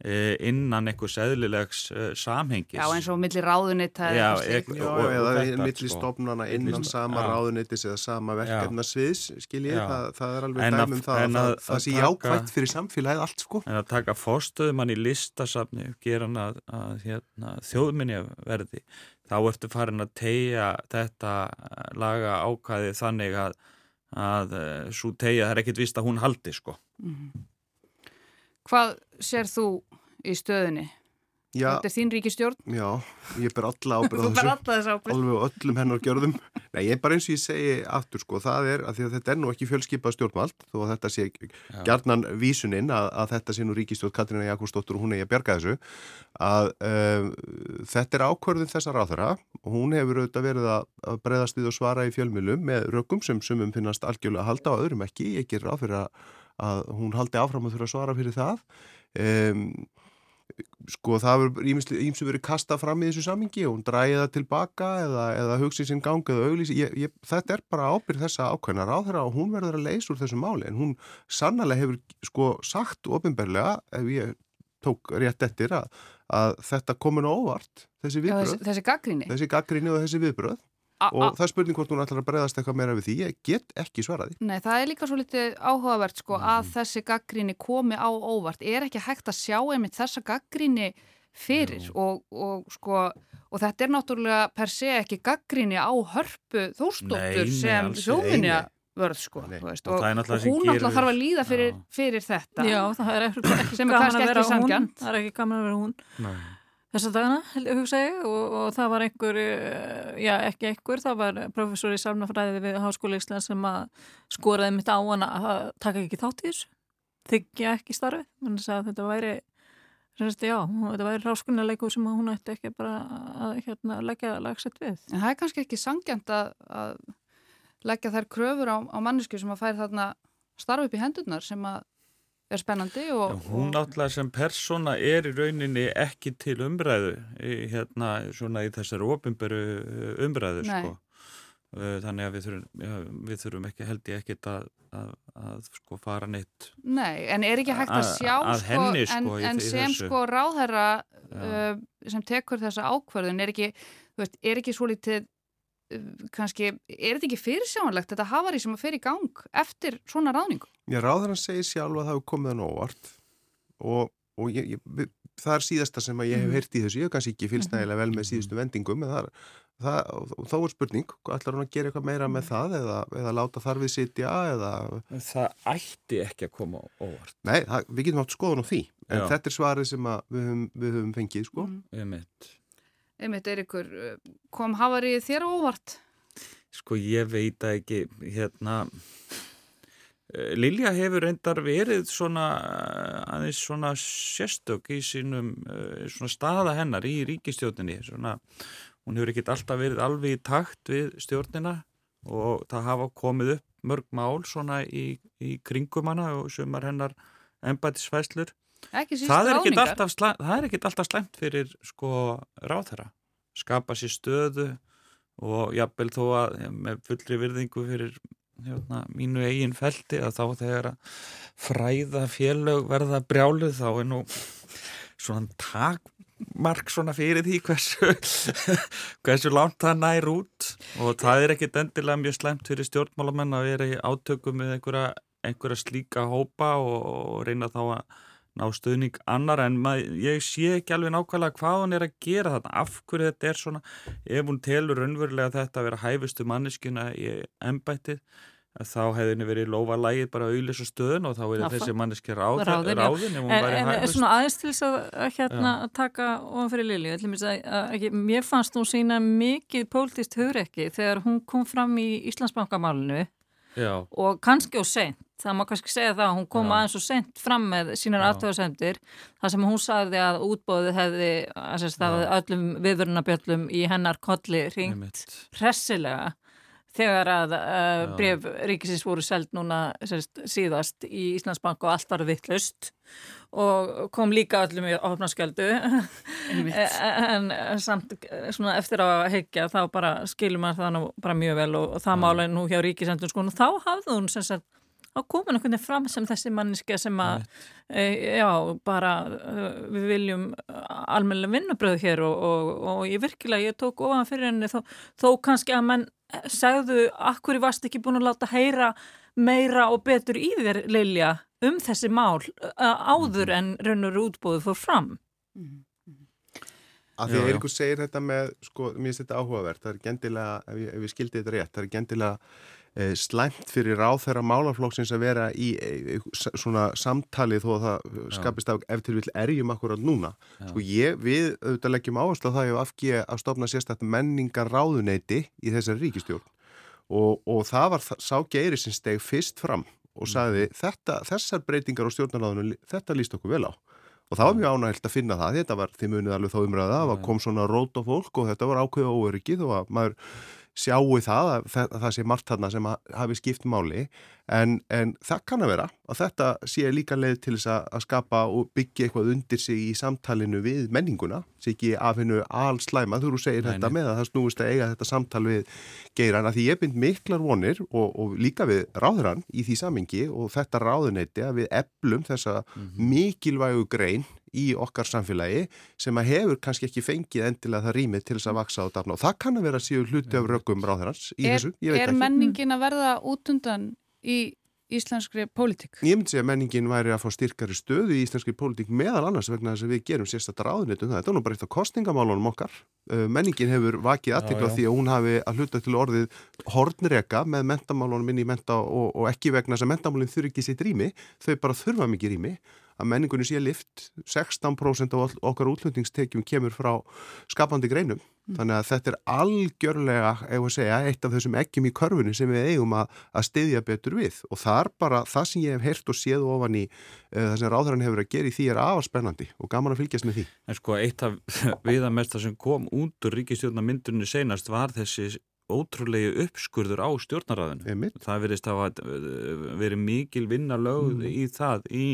innan einhvers eðlilegs eh, samhengis. Já, eins og milli ráðunita Já, slíkt. ek- Já, og- og eða þetta, milli sko. stofnana innan sama ráðunitis eða sama verkefna sviðs, skil ég, Já. það, það er alveg En að- dæmum það en að, að- það, það að sé jákvægt fyrir samfélagið allt sko. En að taka fórstöðumann í listasafni gera hann að, að hérna, þjóðminni verði, þá ertu farin að tegja þetta eh, laga ákvæði þannig að, að svo tegja, það er ekkit vist að hún haldi sko. Hvað sér þú í stöðunni? Já, Þetta er þín ríkistjórn. já, ég ber alla (laughs) ábyrð á Þú þessu. bara alltaf þess ábyrgð. alveg öllum hennar gjörðum Nei, ég bara eins og ég segi aftur sko, það er að, að þetta er nú ekki fjölskipað stjórnvald þó að þetta sé gjarnan vísuninn að, að þetta sé nú ríkistjórn Katrína Jakobsdóttur og hún eigi að bjarga þessu að um, þetta er ákvörðin þessar áþara og hún hefur auðvitað verið að, að breyðast við og svara í fjölmjölum með rökum sem sumum finnast algjörlega að halda og öðrum ekki, ég ger ráð fyrir að, að hún haldi áfram að þurfa að svara fyrir það um, sko það hefur ímsu verið kastað fram í þessu samingi og hún dræði það tilbaka eða, eða hugsi sinn gang eða auglýsi. Ég, ég, þetta er bara ábyrð þessa ákveðna ráðherra og hún verður að leysa úr þessu máli. En hún sannlega hefur sko sagt ofinberlega ef ég tók rétt eftir að, að þetta komin á óvart þessi viðbröð, þessi, þessi gaggrinni. og þessi viðbröð og það er spurning hvort hún ætlar að bregðast eitthvað meira við því, ég get ekki svaraði. Nei, það er líka svo litið áhugavert sko Mhm. að þessi gaggríni komi á óvart. Er ekki hægt að sjá einmitt þessa gaggríni fyrir og, og sko og þetta er náttúrulega per se ekki gaggríni á hörpu nei, sem þjóðminja vörð sko. Veist, Og og, er hún gerir- náttúrulega þarf að líða fyrir, fyrir þetta. Já, það er (clears throat) ekki, ekki er gaman að vera hún. Þessa dagana, hugsa ég, og, og það var einhver, eh, já ekki einhver, það var professor í sálnafræði við Háskóla Ísland sem að skoraði mitt á hana að taka ekki þátt í þessu, þykja ekki starfi, þess að þetta væri, semst, já, þetta væri ráskunarleikur sem hún ætti ekki bara að hérna, leggja lagsett við. En það er kannski ekki sangjant að, að leggja þær kröfur á, á mannesku sem að færi þarna starf upp í hendurnar sem að er spennandi og, Já, hún náttúrulega sem persóna er í rauninni ekki til umræðu í, hérna, svona í þessari ofinberu umræðu Nei. sko. Uh, þannig að við þurfum, já, við þurfum ekki held ég ekkit að, að, að sko fara neitt Nei, en er ekki hægt að sjá að sko, henni, en, sko, í- en í sem þessu. sko ráðherra uh, sem tekur þessa ákverðun er ekki, þú veist, er ekki svo lítið uh, kannski, er þetta ekki fyrirsjáanlegt þetta hafari sem að fer í gang eftir svona ráðningu? Já, ráðan segir sjálf að það hefur komið hann óvart og, og ég, ég, það er síðasta sem að ég hef Mhm. heyrt í þessu, ég hef kannski ekki fylgst nægilega vel með síðustu vendingum, en það er Það, þá er spurning, ætlar hún að gera eitthvað meira með það eða, eða láta þar við sitja eða, Það ætti ekki að koma óvart nei, það, við getum átt skoðun á því, en Já. þetta er svarið sem að við höfum, við höfum fengið, sko. Einmitt. Eiríkur, uh, kom hafarið þér óvart? Sko ég veit að ekki hérna eh, Lilja hefur reyndar verið svona eh, aðeins svona sérstök í sínum eh, svona staða hennar í ríkistjórninni svona, hún hefur ekkert alltaf verið alveg í takt við stjórnina og það hafa komið upp mörg mál svona í, í kringum hana og sumar hennar síst það er ráðningar? alltaf, er alltaf slæmt fyrir sko ráþæra skapa sér stöðu og jafnvel þó að með fullri virðingu fyrir hérna, mínu eigin felti að þá þegar að fræða félög verða brjáluð þá er nú svona takmark svona fyrir því hversu (laughs) hversu langt það nær út og það er ekkit endilega mjög slæmt fyrir stjórnmálamenn að vera í átökum með einhverja, einhverja slíka hópa og, og reyna þá að ná stuðning annar en mað, ég sé ekki alveg nákvæmlega hvað hún er að gera þarna, af hverju þetta er svona? Ef hún telur raunverulega þetta að vera hæfustu manneskjuna í embættið þá hefði henni verið lofa lægið bara auðlis og stöðun og þá er þessi manneski ráð, ráðin, ráðin En, en hæfust. svona aðeins til þess að, að hérna að taka ofan fyrir ætlum ég að, að fannst hún sína mikið pólitist hugrekki þegar hún kom fram í Íslandsbankamálinu Já, og kannski og seint, það má kannski segja það að hún kom Já. aðeins og seint fram með sínar Já. aftöðasendir, þar sem hún sagði að útbóðið hefði, að það Já. öllum viðvörunabjöllum í hennar kolli ringt hressilega þegar að uh, bref ríkisins voru seld núna sérst, síðast í Íslandsbank og allt var vittlust og kom líka öllum í opnaskjöldu (laughs) en samt svona, eftir að heikja þá bara skilur maður það nú bara mjög vel og, og það mála nú hjá ríkisendun sko og þá hafði hún sem sagt á komin einhvern veginn fram sem þessi manniske sem að, e, já, bara e, við viljum almennilega vinnubröð hér og, og, og ég virkilega, ég tók ofan fyrir henni þó, þó kannski að menn segðu, akkur í vast ekki búin að láta heyra meira og betur í þér, Lilja, um þessi mál uh, áður en raunur útbúið fór fram. Af því Já, að já. Eirikur segir þetta með, sko, mér finnst þetta áhugavert, það er gendilega, ef ég, ef ég skildi þetta rétt, það er gendilega e, slæmt fyrir ráþæra málaflokksins að vera í e, svona samtali þó að það skapist af ef til vill erjum akkurat núna. Já. Sko ég, við auðvitað leggjum áherslu á það ég afgi að stopna sérstætt menningar ráðuneyti í þessari ríkistjórn og, og það var sá geiri sem steg fyrst fram og sagði þetta, þessar breytingar á stjórnaráðunum, þetta líst okkur vel á. Og það var mjög ánægilt að finna það, þetta var, þið munið alveg þá umræða, það kom svona rót á fólk og þetta var ákveða sjáu það að það, að það sé margt þarna sem ha- hafi skipt máli en, en það kann að vera að þetta sé líka leið til þess að, að skapa og byggja eitthvað undir sig í samtalinu við menninguna sé ekki af hennu allslæma þú eru segir Nei, þetta með að það snúist að eiga þetta samtal við geirana því ég bind miklar vonir og, og líka við ráðurann í því samingi og þetta ráðuneyti að við eflum þessa mikilvægu grein í okkar samfélagi sem að hefur kannski ekki fengið endilega það rýmið til þess að vaksa og dafna. Og það kann að vera síðu hluti af rökum ráðurans í Er, þessu, ég veit er ekki. menningin að verða út undan í íslenskri pólitík? Ég myndi segja að menningin væri að fá styrkari stöðu í íslenskri pólitík meðal annars vegna þess að við gerum sérstættar ráðunitum það. Þetta er nú bara eitt af kostningamálunum okkar. Uh, Menningin hefur vakið aðtikla því að hún hafi að hluta til orðið hornreka með mentamálunum inn í menta og, og ekki vegna þess að mentamálun þurfi ekki sitt rými, þau bara þurfa mikið rými að menningunni sé lift 16% af okkar útlutningstekjum kemur frá skapandi greinum þannig að þetta er algjörlega ef að segja, eitt af þessum ekkjum í körfunni sem við eigum að, að styðja betur við. Og það er bara það sem ég hef heyrt og séð ofan í uh, það sem ráðhverjan hefur að gera í því er afar spennandi og gaman að fylgjast með því. En sko eitt af (laughs) viðamesta sem kom út úr ríkistjórnarmyndunni senast var þessi ótrúlegi uppskurður á stjórnaræðinu. Það verðist hafa uh, verið mikil vinna lögð í það í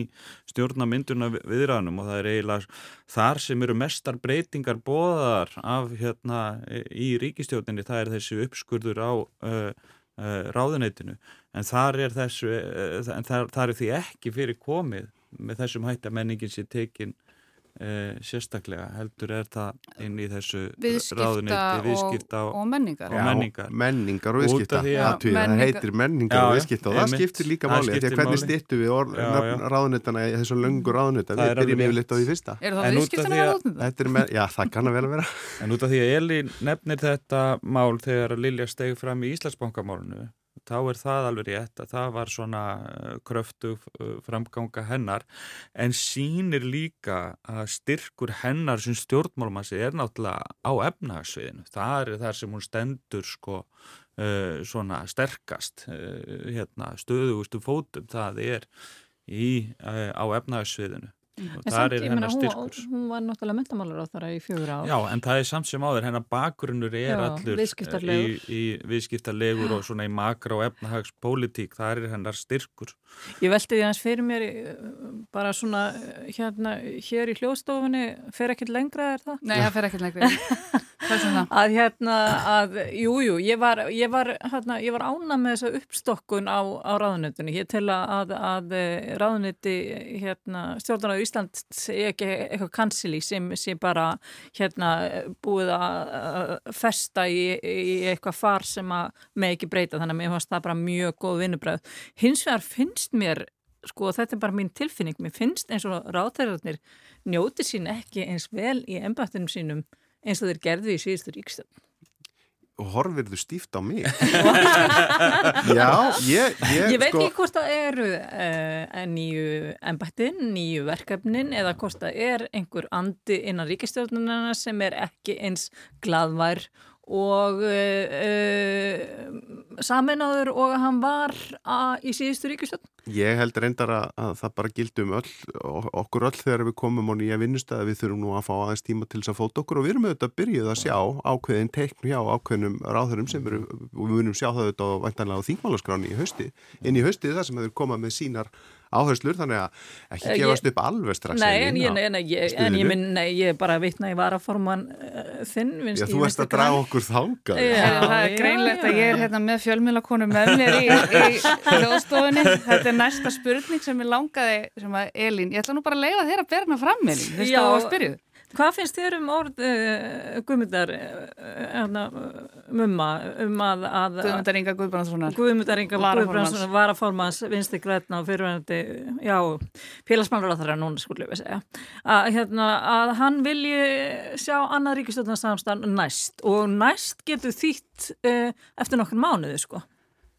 stjórnarmynduna viðræðanum og það er eiginlega þar sem eru mestar breytingar bóðar af hérna í ríkistjórninni það er þessi uppskurður á uh, uh, ráðuneytinu. En þar er þessu en þar, þar er því ekki fyrir komið með þessum hætti að menningin sé tekin uh, sérstaklega heldur er það inn í þessu Viðskipta, ráðuneyti, viðskipta og, og menningar. og menningar. menningar og viðskipta að- Athugið, það menningar- heitir menningar Já, og já, viðskipta og það einmitt. skiptir líka máli því að hvernig styrtu við Já, já. ráðunetana í þessu löngu ráðuneta Það við byrjum yfirleitt á því fyrsta Er það En út af viðskiptan því að að- verða út undan? Þetta er með, já það kann að vel að vera En út af því að Elín nefnir þetta mál þegar Lilja steg fram í Íslandsbankamálinu, þá er það alveg rétt að það var svona kröftu framganga hennar en sínir líka að styrkur hennar sem stjórnmálmassi er náttúrulega á efnahagsviðinu. Það er þar sem hún stendur sko uh, svona sterkast uh, hérna, stöðugustu fótum, það er í, uh, á efnahagsviðinu. Og samt, er hennar hún, styrkur. hún var náttúrulega mentamálar á þara í fjögur ár. Já, en það er samt sem áður, hennar bakgrunnur er Já, allur viðskiptalegur. í, í viðskiptalegur og svona í makra og efnahagspólitík, það er hennar styrkur. Ég velti því aðeins fyrir mér eh, bara svona eh, hérna hér í hljóðstofunni fer ekkert lengra er það? Nei, það fer ekkert lengri. (laughs) Er. Að hérna að, jú, jú, ég var, ég var, hérna, ég var ána með þessa uppstokkun á, á ráðunetunni. Ég tel að, að ráðuneti hérna, stjórnar á Ísland sé ekki eitthvað kansili sem sé bara hérna búið að festa í, í eitthvað far sem að með ekki breyta. Þannig að mér fannst það bara mjög góð vinnubröð. Hins vegar finnst mér sko þetta er bara mín tilfinning, mér finnst eins og ráðherrarnir njóti sín ekki eins vel í embættinum sínum eins og þeir gerðu í síðustu ríkstönd. og horfir þú stíft á mig (laughs) Já, ég Ég, Ég veit sko, ekki hvort það eru uh, nýju embættin, nýju verkefnin eða hvort það er einhver andi innan ríkistjórnuna sem er ekki eins gladvær og uh, uh, saminnaður og að hann var að, í síðustu ríkistjórn. Ég held reyndar að, að það bara gildum öll, okkur öll þegar við komum á nýja vinnustæði við þurfum nú að fá aðeins tíma til þess að fóta okkur og við erum auðvitað að byrjuð að sjá ákveðin teikn hjá ákveðnum ráðurum sem eru, og við munum sjá það auðvitað á væntanlega á þingmálaskráni í hausti, inn í haustið það sem hefur komað með sínar áherslur þannig að ekki Eh, gefast ég- upp alveg strax Nei, en ég, nei, nei, ég, en ég minn, nei, ég bara vitna í varaforman uh, þinn. Vinst, Já, þú veist að draga okkur þangað Já. Það er greinlegt að ég er hérna með fjölmjölakonu með mér í, í hljóðstofunni. Þetta er næsta spurning sem ég langaði, sem að Elín, ég ætla nú bara að leiða þér að bera hana fram, Elín, þú veist að þú spyrjuð. Hvað finnst þér um orð uh, Guðmundar uh, mumma um að, að Guðmundar Inga Guðbrandssonar. Guðmundar Inga Varaformans. Guðbrandsson varaformans vinstri grætna og fyrirvændi já, félagsmálur á þeirra núna skulle við segja að, hérna, að hann vilji sjá annað ríkistjóðnarsamstan næst og næst getur þýtt uh, eftir nokkur mánuði sko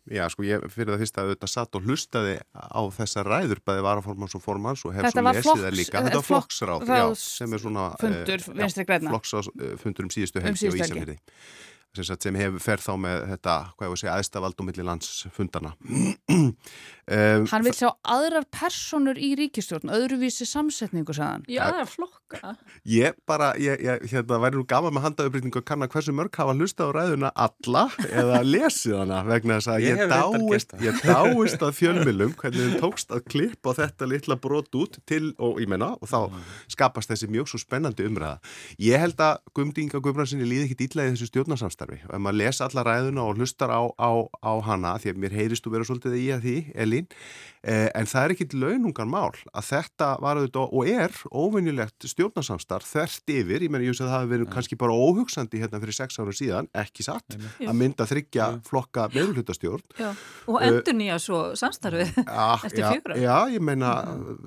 Já, sko, ég fyrir það fyrst að auðvitað satt og hlustaði á þessa ræður, bæði varaformans og formans og hef svo lesið flokks- það líka. eh, Þetta var flokk- flokksráð, ráðs- sem er svona... fundur eh. Flokksfundur um síðustu Um helgi og helgi. Ísafjörði. sem hefur fer þá með þetta, hvað ég voru að segja, aðstafald og milli landsfundana. (clears throat) um, Hann vil sjá aðrar personur í ríkistjórn, öðruvísi samsetningu, sagðan. Já, það er flokka. Ég bara, ég, ég, hérna, væri nú gaman með handaupplýtingu að kanna hversu mörg hafa hlusta á ræðuna alla eða (laughs) lesið hana vegna þess að ég, ég dáist, ég dáist að fjölmilum hvernig þið tókst að klippa þetta litla brot út til, og ég menna, og þá skapast þessi mjög svo spennandi umræða. Ég held að Guðmdínga Guðbrandssoni líði ekki dýtlaði þessu stjórnarsamstarfi og ef maður lesa alla ræðuna og hlustar á, á, á hana, því að mér Elín, eh, en það er ekki launungan mál að þetta var auðvitað og er óvinnilegt stjórnarsamstarf þert yfir, ég menn ég veist að það hefur verið ja. kannski bara óhugsandi hérna fyrir sex ára síðan, ekki satt, Já. að mynda þryggja flokka meðlutastjórn. Og endur nýja svo samstarfið (laughs) (laughs) eftir fjögra. Já, ég meina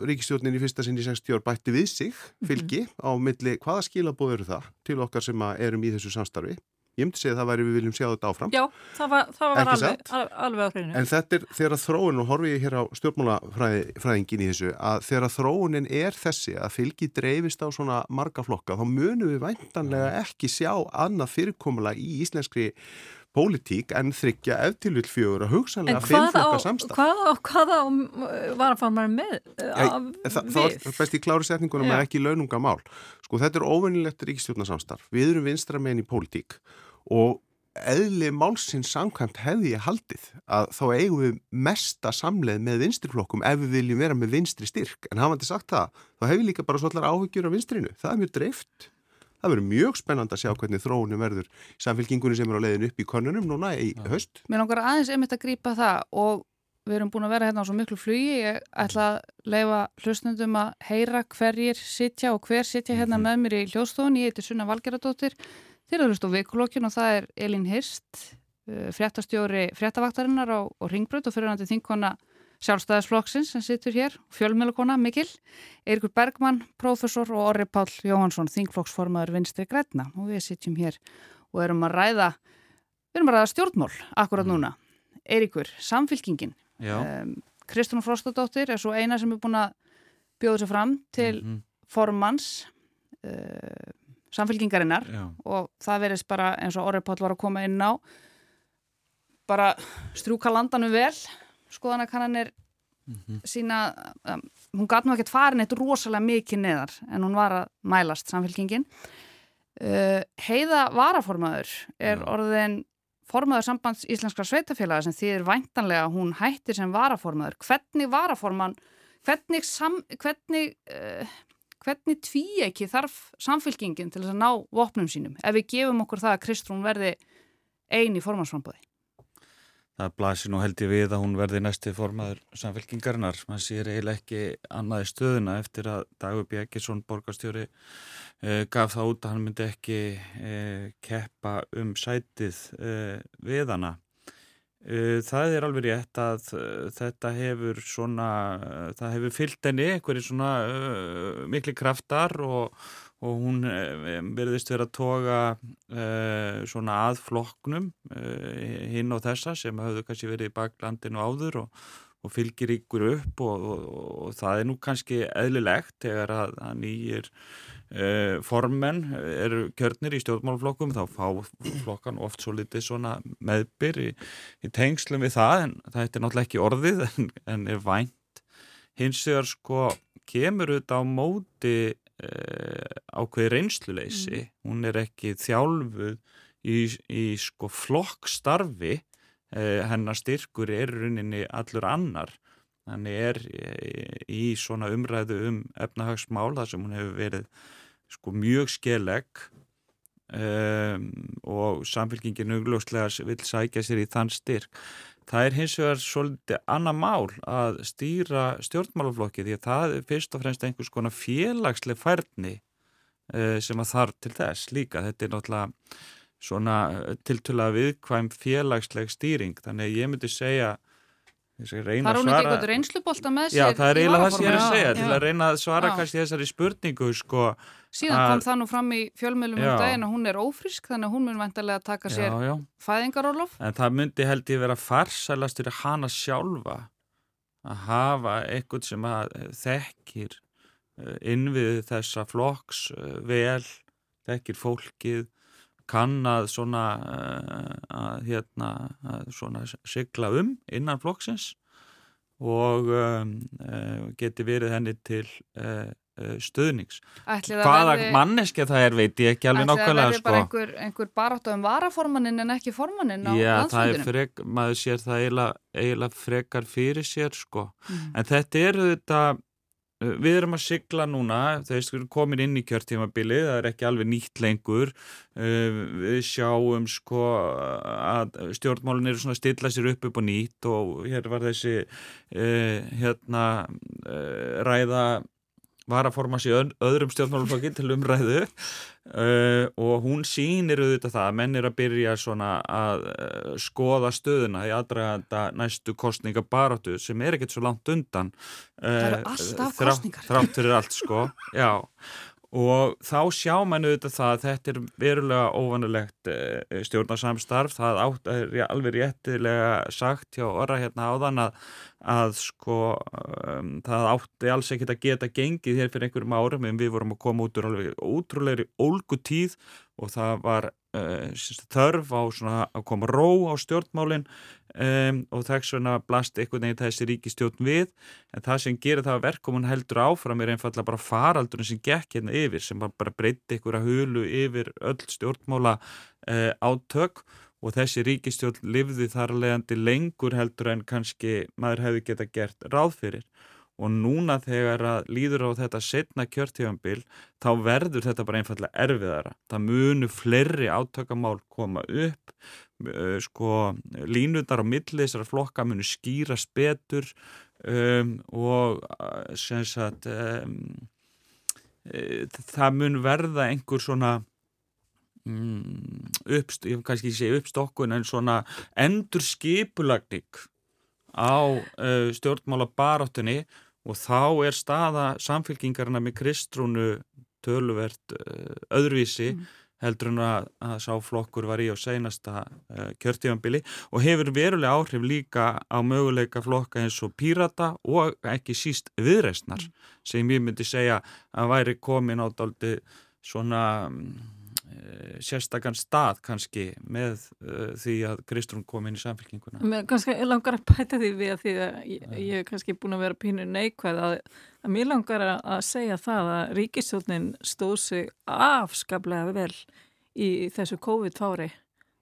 ríkistjórnin í fyrsta sinn í 60 ár bætti við sig fylgi mm -hmm. á milli, hvaða skilabóð eru það til okkar sem erum í þessu samstarfi? Ég myndi segja að það væri við viljum sjá þetta áfram. Já, það var, það var alveg, alveg á hreinu. En þetta er þegar þróun, og horfi ég hér á stjórnmálafræðingin í þessu, að þegar þróunin er þessi að fylgi dreifist á svona marga flokka, þá munum við væntanlega ekki sjá annað fyrirkomula í íslenskri pólitík en þryggja eftirvill fjögur og hugsanlega fimmflokka samstaf. Hvaða, hvaða var að fara maður með það, var best í kláru setningunum að ekki laununga mál. Sko þetta er óvinnilegt ríkistjórnarsamstarf. Við erum vinstra meginn í pólitík og eðli málsins samkvæmt hefði ég haldið að þá eigum við mesta samleið með vinstriflokkum ef við viljum vera með vinstri styrk en hafandi sagt það, þá hefur líka bara svolítið áhyggjur á vinstrinu. Það er mjög dreift Það verður mjög spennand að sjá hvernig þróunum verður samfélkingunni sem er á leiðin upp í konunum núna í ja. höst. Mér langar aðeins einmitt að grýpa það og við erum búin að vera hérna á svo miklu flugi. Ég ætla að leifa hlustnundum að heyra hverjir sitja og hver sitja hérna mm -hmm. með mér í hljóðstofun. Ég heiti Sunna Valgeradóttir, þeir eru hlust á vikulokkin og það er Elin Hirst, uh, fréttastjóri fréttavaktarinnar á, á Ringbröð og fyrirhandi þinkona sjálfstæðisflokksins sem situr hér, fjölmjölukona Mikil, Eirikur Bergmann, professor og Orri Pál Jóhansson, þingflokksformaður Vinstri Græna og við sitjum hér og erum að ræða, erum að ræða stjórnmól akkurat mm. núna. Eirikur, samfylkingin, um, Kristján Frostadóttir er svo eina sem er búin að bjóða sér fram til mm -hmm. formanns uh, samfylkingarinnar Já. og það verðist bara eins og Orri Pál var að koma inn á bara strúka landanum vel skoðanakannanir mm -hmm. sína, um, hún gæti nú ekkert farin eitt rosalega mikið neðar en hún var að mælast samfélkingin uh, Heiða Varaformaður er ja. orðin formaður sambands Íslenskra sveitafélaga sem þýðir væntanlega að hún hættir sem varaformaður hvernig varaforman hvernig, sam, hvernig uh, hvernig tví ekki þarf samfélkingin til þess að ná vopnum sínum ef við gefum okkur það að Kristrún verði eini formansframbóði það blasir nú held ég við að hún verði næsti formaður samfélkingarinnar. Man sér eiginlega ekki annaði stöðuna eftir að Dagur Bjækisson, borgarstjóri, eh, gaf það út að hann myndi ekki eh, keppa um sætið eh, við hana. Eh, það er alveg rétt að eh, þetta hefur svona, það hefur fyllt henni einhverju svona uh, mikli kraftar og og hún eh, verðist verið að toga uh, svona aðfloknum uh, hinn og þessa sem hafðu kannski verið í baklandinu áður og, og fylgir ykkur upp og, og, það er nú kannski eðlilegt þegar að, að nýjir formenn eru kjörnir í stjórnmálflokkum þá fá flokkan oft svo litið svona meðbyr í, í tengslum við það en það er náttúrulega ekki orðið (laughs) en, en er vænt. Hins vegar sko kemur auðvitað á móti uh, ákveði reynsluleysi. Mm. hún er ekki þjálfuð í, í sko flokkstarfi. Uh, hennar styrkur er runinni allur annar þannig er uh, í svona umræðu um efnahagsmál þar sem hún hefur verið sko mjög skeleg um, og samfélkingin augljóslega vil sækja sér í þann styrk Það er hins vegar svolítið annað mál að stýra stjórnmálaflokki því að það er fyrst og fremst einhvers konar félagsleg færni uh, sem að þarf til þess líka. Þetta er náttúrulega svona eh, tiltöla viðkvæm félagsleg stýring þannig að ég myndi segja Það er hún ekki eitthvað reynslubólta með sér Já, það er eiginlega það sem ég er að segja já, til að reyna að svara já. kannski þessari spurningu sko, Síðan kom það nú fram í fjölmjölum um daginn að hún er ófrísk þannig að hún mun vantarlega að taka sér fæðingarólof En það myndi held ég vera farsælast fyrir hana sjálfa að hafa eitthvað sem að þekkir eh, innvið þessa flokks eh, vel, þekkir fólkið kann að svona, uh, að, hérna, að svona sigla um innan flokksins og um, geti verið henni til uh, stuðnings. Hvaða verði, manneskja það er veit ég ekki alveg nákvæmlega. Það verði bara sko. einhver, einhver barátt á um varaformannin en ekki formannin á Já, landsfjöndunum. Já, frek, maður sér það eiginlega, frekar fyrir sér sko. Mm. En þetta eru þetta Eh, við erum að sigla núna, þeir komin inn í kjörtímabili, það er ekki alveg nýtt lengur. Eh, við sjáum sko að stjórnmálun eru svona að stilla sér upp upp og nýtt og hér var þessi eh, hérna ræða var að forma sér öðrum stjórnmáluflokki til umræðu. Uh, og hún sýnir auðvitað það að menn er að byrja svona að uh, skoða stöðuna í aðdraganda næstu kostninga barátu sem er ekkert svo langt undan. Uh, Það eru alltaf kostningar Þrátt fyrir allt sko, (laughs) já og þá sjá mann auðvitað það að þetta er verulega óvanulegt eh, stjórnarsamstarf, það átt, er alveg réttilega sagt hjá orra hérna áðan að, að sko um, það átti alls ekkit að geta gengið hér fyrir einhverjum árum en við vorum að koma út úr alveg ótrúleiri ólgu tíð og það var uh, þörf á að koma ró á stjórnmálinn um, og þess vegna blast einhvern veginn þessi ríkistjórn við en það sem gerir það að verkomun heldur áfram er einfallega bara faraldurinn sem gekk hérna yfir sem bara breytti einhverja hulu yfir öll stjórnmála uh, átök og þessi ríkistjórn livði þar leðandi lengur heldur en kannski maður hefði geta gert ráð fyrir og núna þegar að líður á þetta setna kjörtífambil þá verður þetta bara einfallega erfiðara. Það munu fleiri átökamál koma upp, sko línundar á milli þessara flokka munu skýrast betur um, og sem sagt um, e, það mun verða einhver svona um, uppst, ég kannski sé uppstokkun en svona endur skipulagning á uh, stjórnmála baráttunni og þá er staða samfélkingarna með kristrúnu töluvert uh, öðruvísi mm. Heldur en að, að sáflokkur var í á seinasta uh, kjörtífambili og hefur verulega áhrif líka á möguleika flokka eins og pírata og ekki síst viðreistnar mm. sem ég myndi segja að væri komin á daldi svona Eh, sérstakann stað kannski með uh, því að Kristrún kom inn í samfélkinguna. Mér kannski langar að pæta því við að því að ég, ég er kannski búin að vera pínu neikvæð að, að mér langar að segja það að ríkistjónin stóð sig afskaplega vel í þessu COVID-fári.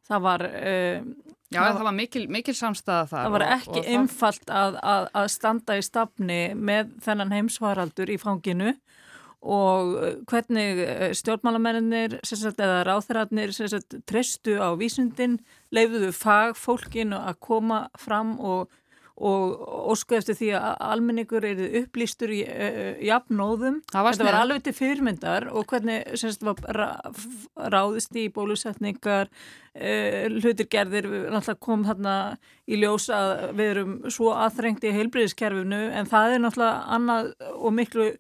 Það var... Uh, Já, það, það var mikil, mikil samstæða þar. Það var ekki einfalt að, að, að standa í stafni með þennan heimsvaraldur í fanginu og eh, hvernig eh, stjórnmálamennir eða ráþræðarnir trestu á vísundin, leifuðu fagfólkin að koma fram og, og ósku eftir því að almenningur eru upplýstur í uh, jafnóðum. Var Þetta var alveg til fyrirmyndar. Og hvernig sagt, var ráðist í bólusetningar, uh, hlutir gerðir, náttúrulega kom þarna í ljós að við erum svo aðþrengt í heilbriðiskerfinu en það er náttúrulega annað og miklu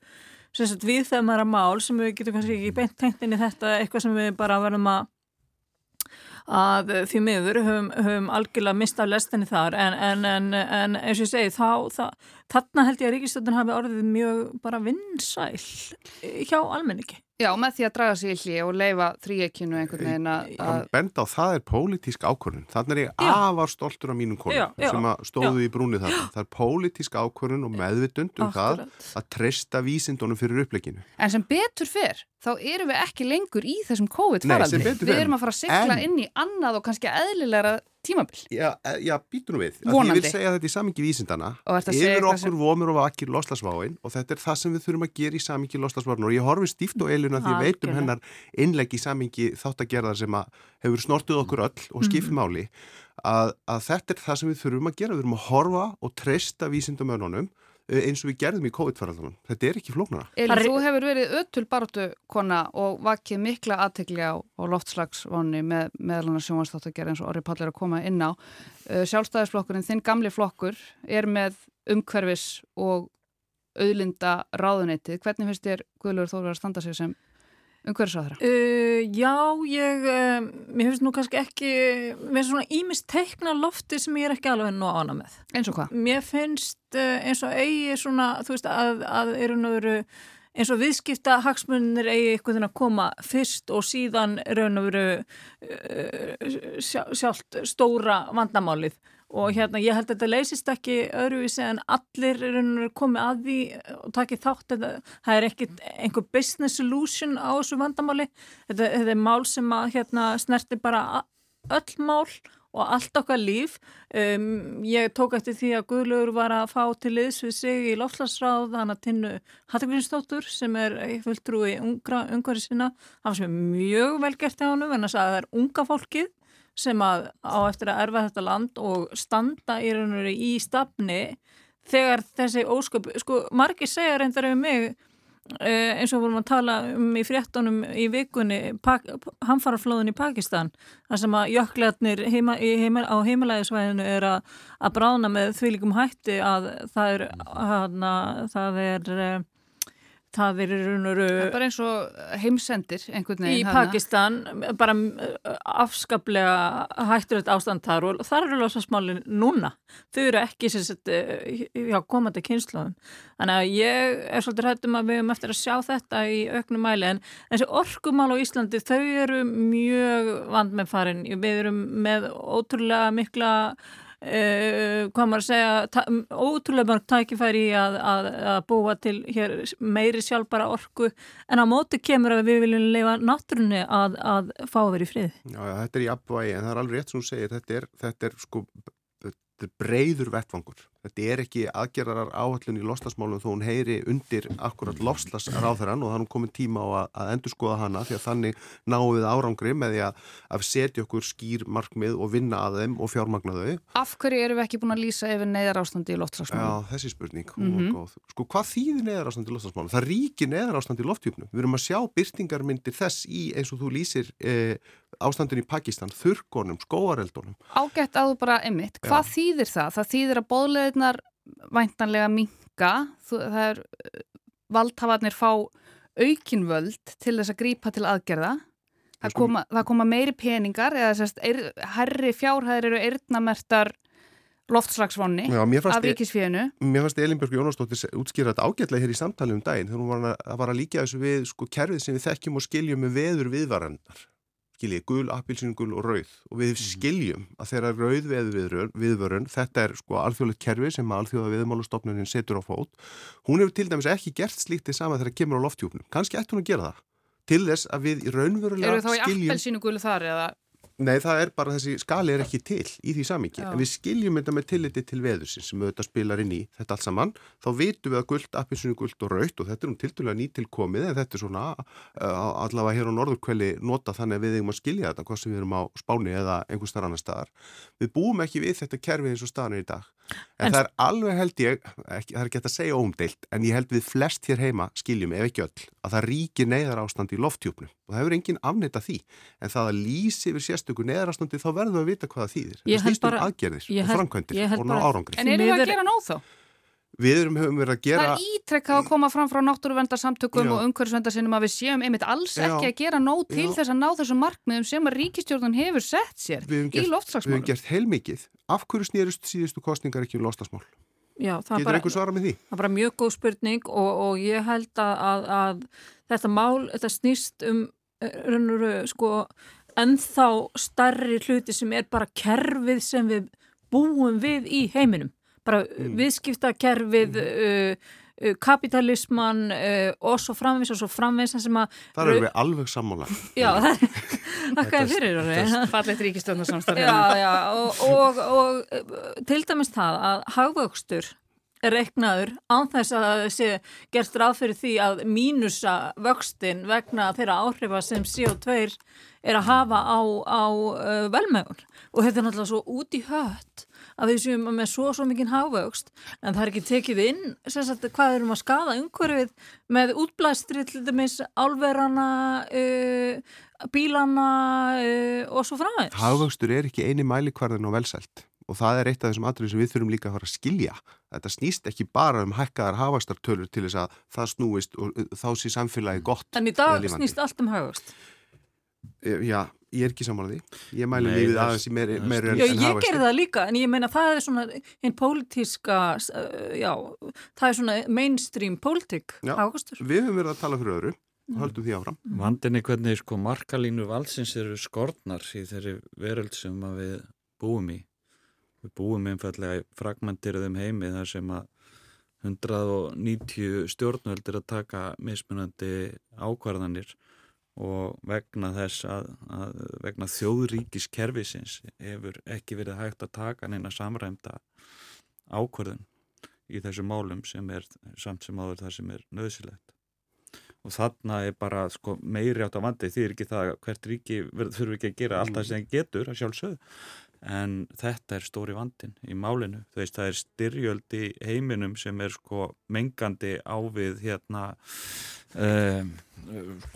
sagt, við þegar maður er að mál sem við getum kannski ekki beint tengt inn í þetta eitthvað sem við bara verðum að að því miður höfum, höfum algjörlega mistað lestinni þar en, en, en, en eins og ég segi þá, þá, þarna held ég að Ríkistöldun hafi orðið mjög bara vinsæl hjá almenningi. Já, með því að draga sér í hlið og leifa þrýekinu einhvern veginn að... Ég benda á það er pólitísk ákvörðun. Þannig er ég afar stoltur af mínum konum sem stóðu já. í brúnið þarna. Það er pólitísk ákvörðun og meðvitund um það að treysta vísindunum fyrir uppleginu. En sem betur fyrr, þá erum við ekki lengur í þessum COVID-faraldri. Við erum að fara að sykla inn í annað og kannski eðlilega tímabill. Já, e, já býtu nú við. Vonandi. Ég vil segja þetta í samingi vísindana. Yfir okkur sem... vomur og vakir loslasváin og þetta er það sem við þurfum að gera í samingi loslasváin og ég horfi stíft og eiluna því ég veit um hennar innlegg í samingi þáttagerðar sem hefur snortuð okkur öll og skipmáli mhm. að, að þetta er það sem við þurfum að gera. Við þurfum að horfa og treysta vísindamönunum Eh, eins og við gerðum í COVID-faraldunum. Þetta er ekki flóknara. Elin, þú hefur verið öttul baratu kona og vakið mikla aðtegli á, á loftslagsvonni með að gera eins og orði pallir að koma inn á. Eh, sjálfstæðisflokkurinn, þinn gamli flokkur, er með umhverfis og auðlinda ráðuneytið. Hvernig finnst þér Guðlur Þóru að standa sig sem umhverfisáðra? Uh, já, ég, uh, mér finnst nú kannski ekki, mér finnst svona ímist teikna lofti sem ég er ekki alveg nú ána með. Eins og hvað? Mér finnst uh, eins og eigi svona, þú veist, að, að eru veru eins og viðskipta hagsmunir eigi veginn að koma fyrst og síðan raun og veru uh, sjálft stóra vandamálið og hérna ég held að þetta leysist ekki öðruvísi en allir er komið að því og takið þátt. Þetta, það er ekkit einhver business solution á þessu vandamáli. Þetta, þetta er mál sem að hérna snerti bara öll mál og allt okkar líf. Um, ég tók eftir því að Guðlaugur var að fá til liðs við sig í lofslagsráð þannig að tinnu Hattegrinsdóttur sem er fulltrúi ungra ungari sinna, það var sem er mjög vel gert hjá hann en það er unga fólkið sem að á eftir að erfa þetta land og standa í raun og veru í stafni þegar þessi ósköp, sko margir segja reyndar yfir mig eh, eins og vorum að tala um í fréttonum í vikunni, hamfaraflóðun í Pakistan, þar sem að jöklarnir heima, heima, á heimalæðisvæðinu er að, að brána með þvílikum hætti að það er, hana, það er það er. Bara eins og heimsendir einhvern veginn. Í hana. Pakistan, bara uh, afskaplega hætturögt ástand þar og þar eru losasmálinn núna. Þau eru ekki sett, uh, hjá komandi kynnslóðum. Þannig að ég er svolítið hættum að við höfum eftir að sjá þetta í auknum mæli en þessi orkumál á Íslandi þau eru mjög vand með farin. Við erum með ótrúlega mikla hvað maður að segja ótrúlega mörg tækifæri að, að, að búa til hér meiri sjálfbara orku en á móti kemur að við viljum leifa náttúrunni að, að fá að vera í frið Já, þetta er í abvægi en það er alveg rétt sem þú segir þetta er, þetta er sko þetta er breyður vettfangur. Þetta er ekki aðgerðarar áhaldun í loslasmálum þó hún heyri undir akkurat loslasráþarann og þannig komið tíma á að, að endur skoða hana því að þannig náum við árangri með því að, að setja okkur skýr markmið og vinna að þeim og fjármagna þau. Af hverju eru við ekki búin að lýsa yfir neyðar ástandi í loftasmálum? Já, þessi spurning. Mm -hmm. Sko, hvað þýðir neyðar ástandi í loftasmálum? Það ríkir neyðar ástandi í loftjúpnum. Við erum að sjá byrtingarmyndir þess í eins og þú lýsir eh, ástandin í Pakistan, þurrkonum, skóareldunum. Ágætt að þú bara emitt, hvað Já. þýðir það? Það þýðir að bóðleðinar væntanlega minga, það er valdhafarnir fá aukinvöld til þess að grípa til aðgerða. Það koma, það koma meiri peningar eða sérst, er, herri fjárhæðir eru eirnamertar loftslagsvonni af ríkisfíðinu. Mér fannst Elinbjörg Jónastóttir útskýra þetta ágætlega hér í samtali um daginn þegar hún var að, að, að líka þessu við sko, kerfið sem við þekkjum og skiljum með veður viðvarandar skiljið, gul, appilsingul og rauð. Og við mhm. skiljum að þeirra rauð viðvörun, þetta er sko alþjóðlegt kerfi sem alþjóða viðmálustofnunin setur á fót, hún hefur til dæmis ekki gert slíktið sama þegar kemur á loftjúpnum kannski ætti hún að gera það. Til þess að við raunverulega skiljum Eru þá í appelsínugulu þar eða Nei, það er bara þessi skali er ekki til í því samingi, en við skiljum þetta með tilliti til veðursins sem auðvitað spilar inn í þetta allt saman, þá vitum við að guld, appinsinu guld og raut og þetta er um tildulega nýtilkomið en þetta er svona uh, allavega hér á norðurkvæli nota þannig að við eigum að skilja þetta hvað sem við erum á spáni eða einhver starf annar staðar. Við búum ekki við þetta kerfi eins og staðanir í dag, en, en það er alveg held ég, ekki, það er ekki að segja óumdeilt, en ég held við flest hér heima skiljum ef ekki öll að það ríkir neyðar ástand í lofttjúpnum og það hefur enginn afnita því. En það að lýsi yfir sérstöku neðarastandi þá verðum við að vita hvað það þýðir. Það snýst um aðgerðir og framkvæmdir og ná árangri. En erum við að gera nóð þá? Við erum höfum verið að gera Það er ítrekkað að koma fram frá náttúruvendarsamtökum og umhverfisvendarsinnum að við séum einmitt alls Já. ekki að gera nóð til Já. þess að ná þessum markmiðum sem að ríkistjórnun hefur sett sér í loftslagsmálum Við hefum gert heilmikið Af hverju snýrust síðustu kostningar ekki um lofslagsmál? Getur einhver svara með því? Það er bara mjög góð spurning og, og ég held að, að, að þetta mál, þetta snýst um raunuru sko ennþá starri hluti sem er bara kerfið sem við búum við í heiminum bara mm. viðskiptakerfið mm. uh, uh, kapitalisman uh, og svo framvis og svo framvis Það eru við alveg sammála. Já, það (laughs) er fyrir (laughs) Fallegt ríkistöndarsamstæð og, og, og uh, til dæmis það að hagvöxtur reiknaður án þess að það sé gert ráð fyrir því að mínusa vöxtin vegna þeirra áhrifa sem CO2 er að hafa á, á uh, velmögun og þetta er náttúrulega svo út í hött að við séum með svo svo mikinn hávöxt en það er ekki tekið inn sagt, hvað erum að skada umhverfið með útblæstri til dæmis álverana uh, bílana uh, og svo framvegs Hávöxtur er ekki eini mælikvarðin og velsælt og það er eitt af þessum aðrið sem við þurfum líka að fara að skilja. Þetta snýst ekki bara um hækkaðar hafastartölur til þess að það snúist og uh, þá sé samfélagi gott. En í dag snýst allt um hafast? E, já, Ég er ekki samanlega því. Ég mælu lífið það- aðeins í meiri, Já, ég gerði það líka, en ég meina það er svona einn pólitíska, uh, já, það er svona mainstream pólitík, hagvöxtur. Við höfum verið að tala fyrir öðru höldum því áfram. Vandinni hvernig sko markalínu valsins eru skortnar í þeirri veröld sem að við búum í. Við búum einfallega í fragmentirðum heimi þar sem að 190 stjórnvöld er að taka mismunandi ákvarðanir og vegna þess að, að vegna þjóðríkiskerfisins hefur ekki verið hægt að taka neina samræmda ákvarðun í þessu málum sem er samt sem áður það sem er nöðsilegt og þarna er bara sko, meiri átt á vandi því er ekki það að hvert ríki þurfi ekki að gera allt það sem getur að sjálfsögðu. En þetta er stóri vandin í málinu, þú veist það er styrjöld í heiminum sem er sko mengandi á við hérna um,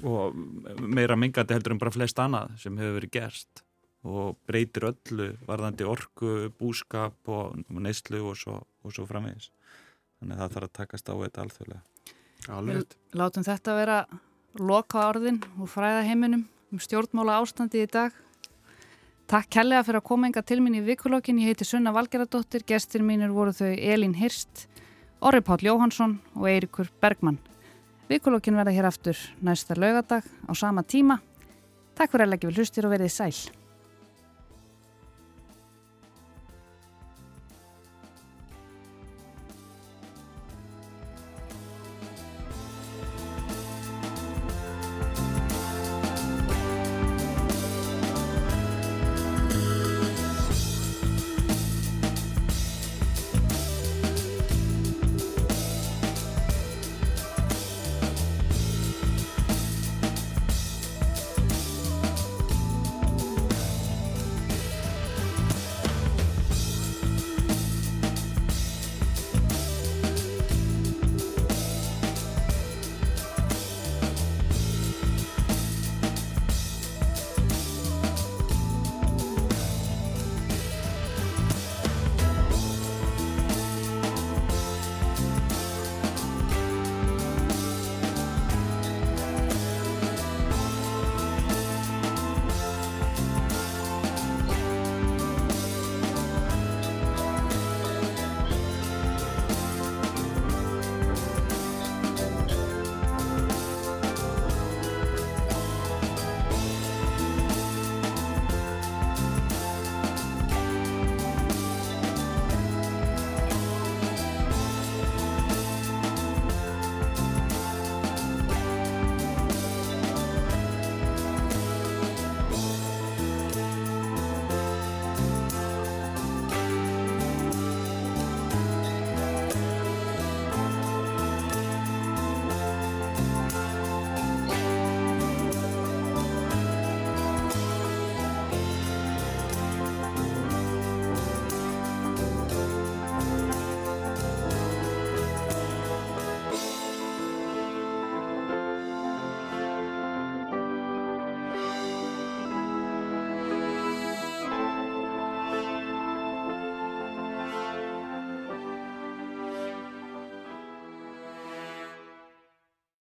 og meira mengandi heldur en bara flest annað sem hefur verið gerst og breytir öllu varðandi orku, búskap og neyslu og svo, og svo framvegis þannig að það þarf að takast á þetta alþjóðlega. Látum þetta vera loka orðin úr fræðaheiminum um stjórnmála ástandi í dag. Takk kærlega fyrir að koma enga til mín í vikulokkin. Ég heiti Sunna Valgeradóttir. Gestir mínir voru þau Elín Hirst, Orri Páll Jóhansson og Eirikur Bergmann. Vikulokkin verða hér aftur næsta laugadag á sama tíma. Takk fyrir að leggja við hlustir og verið sæl.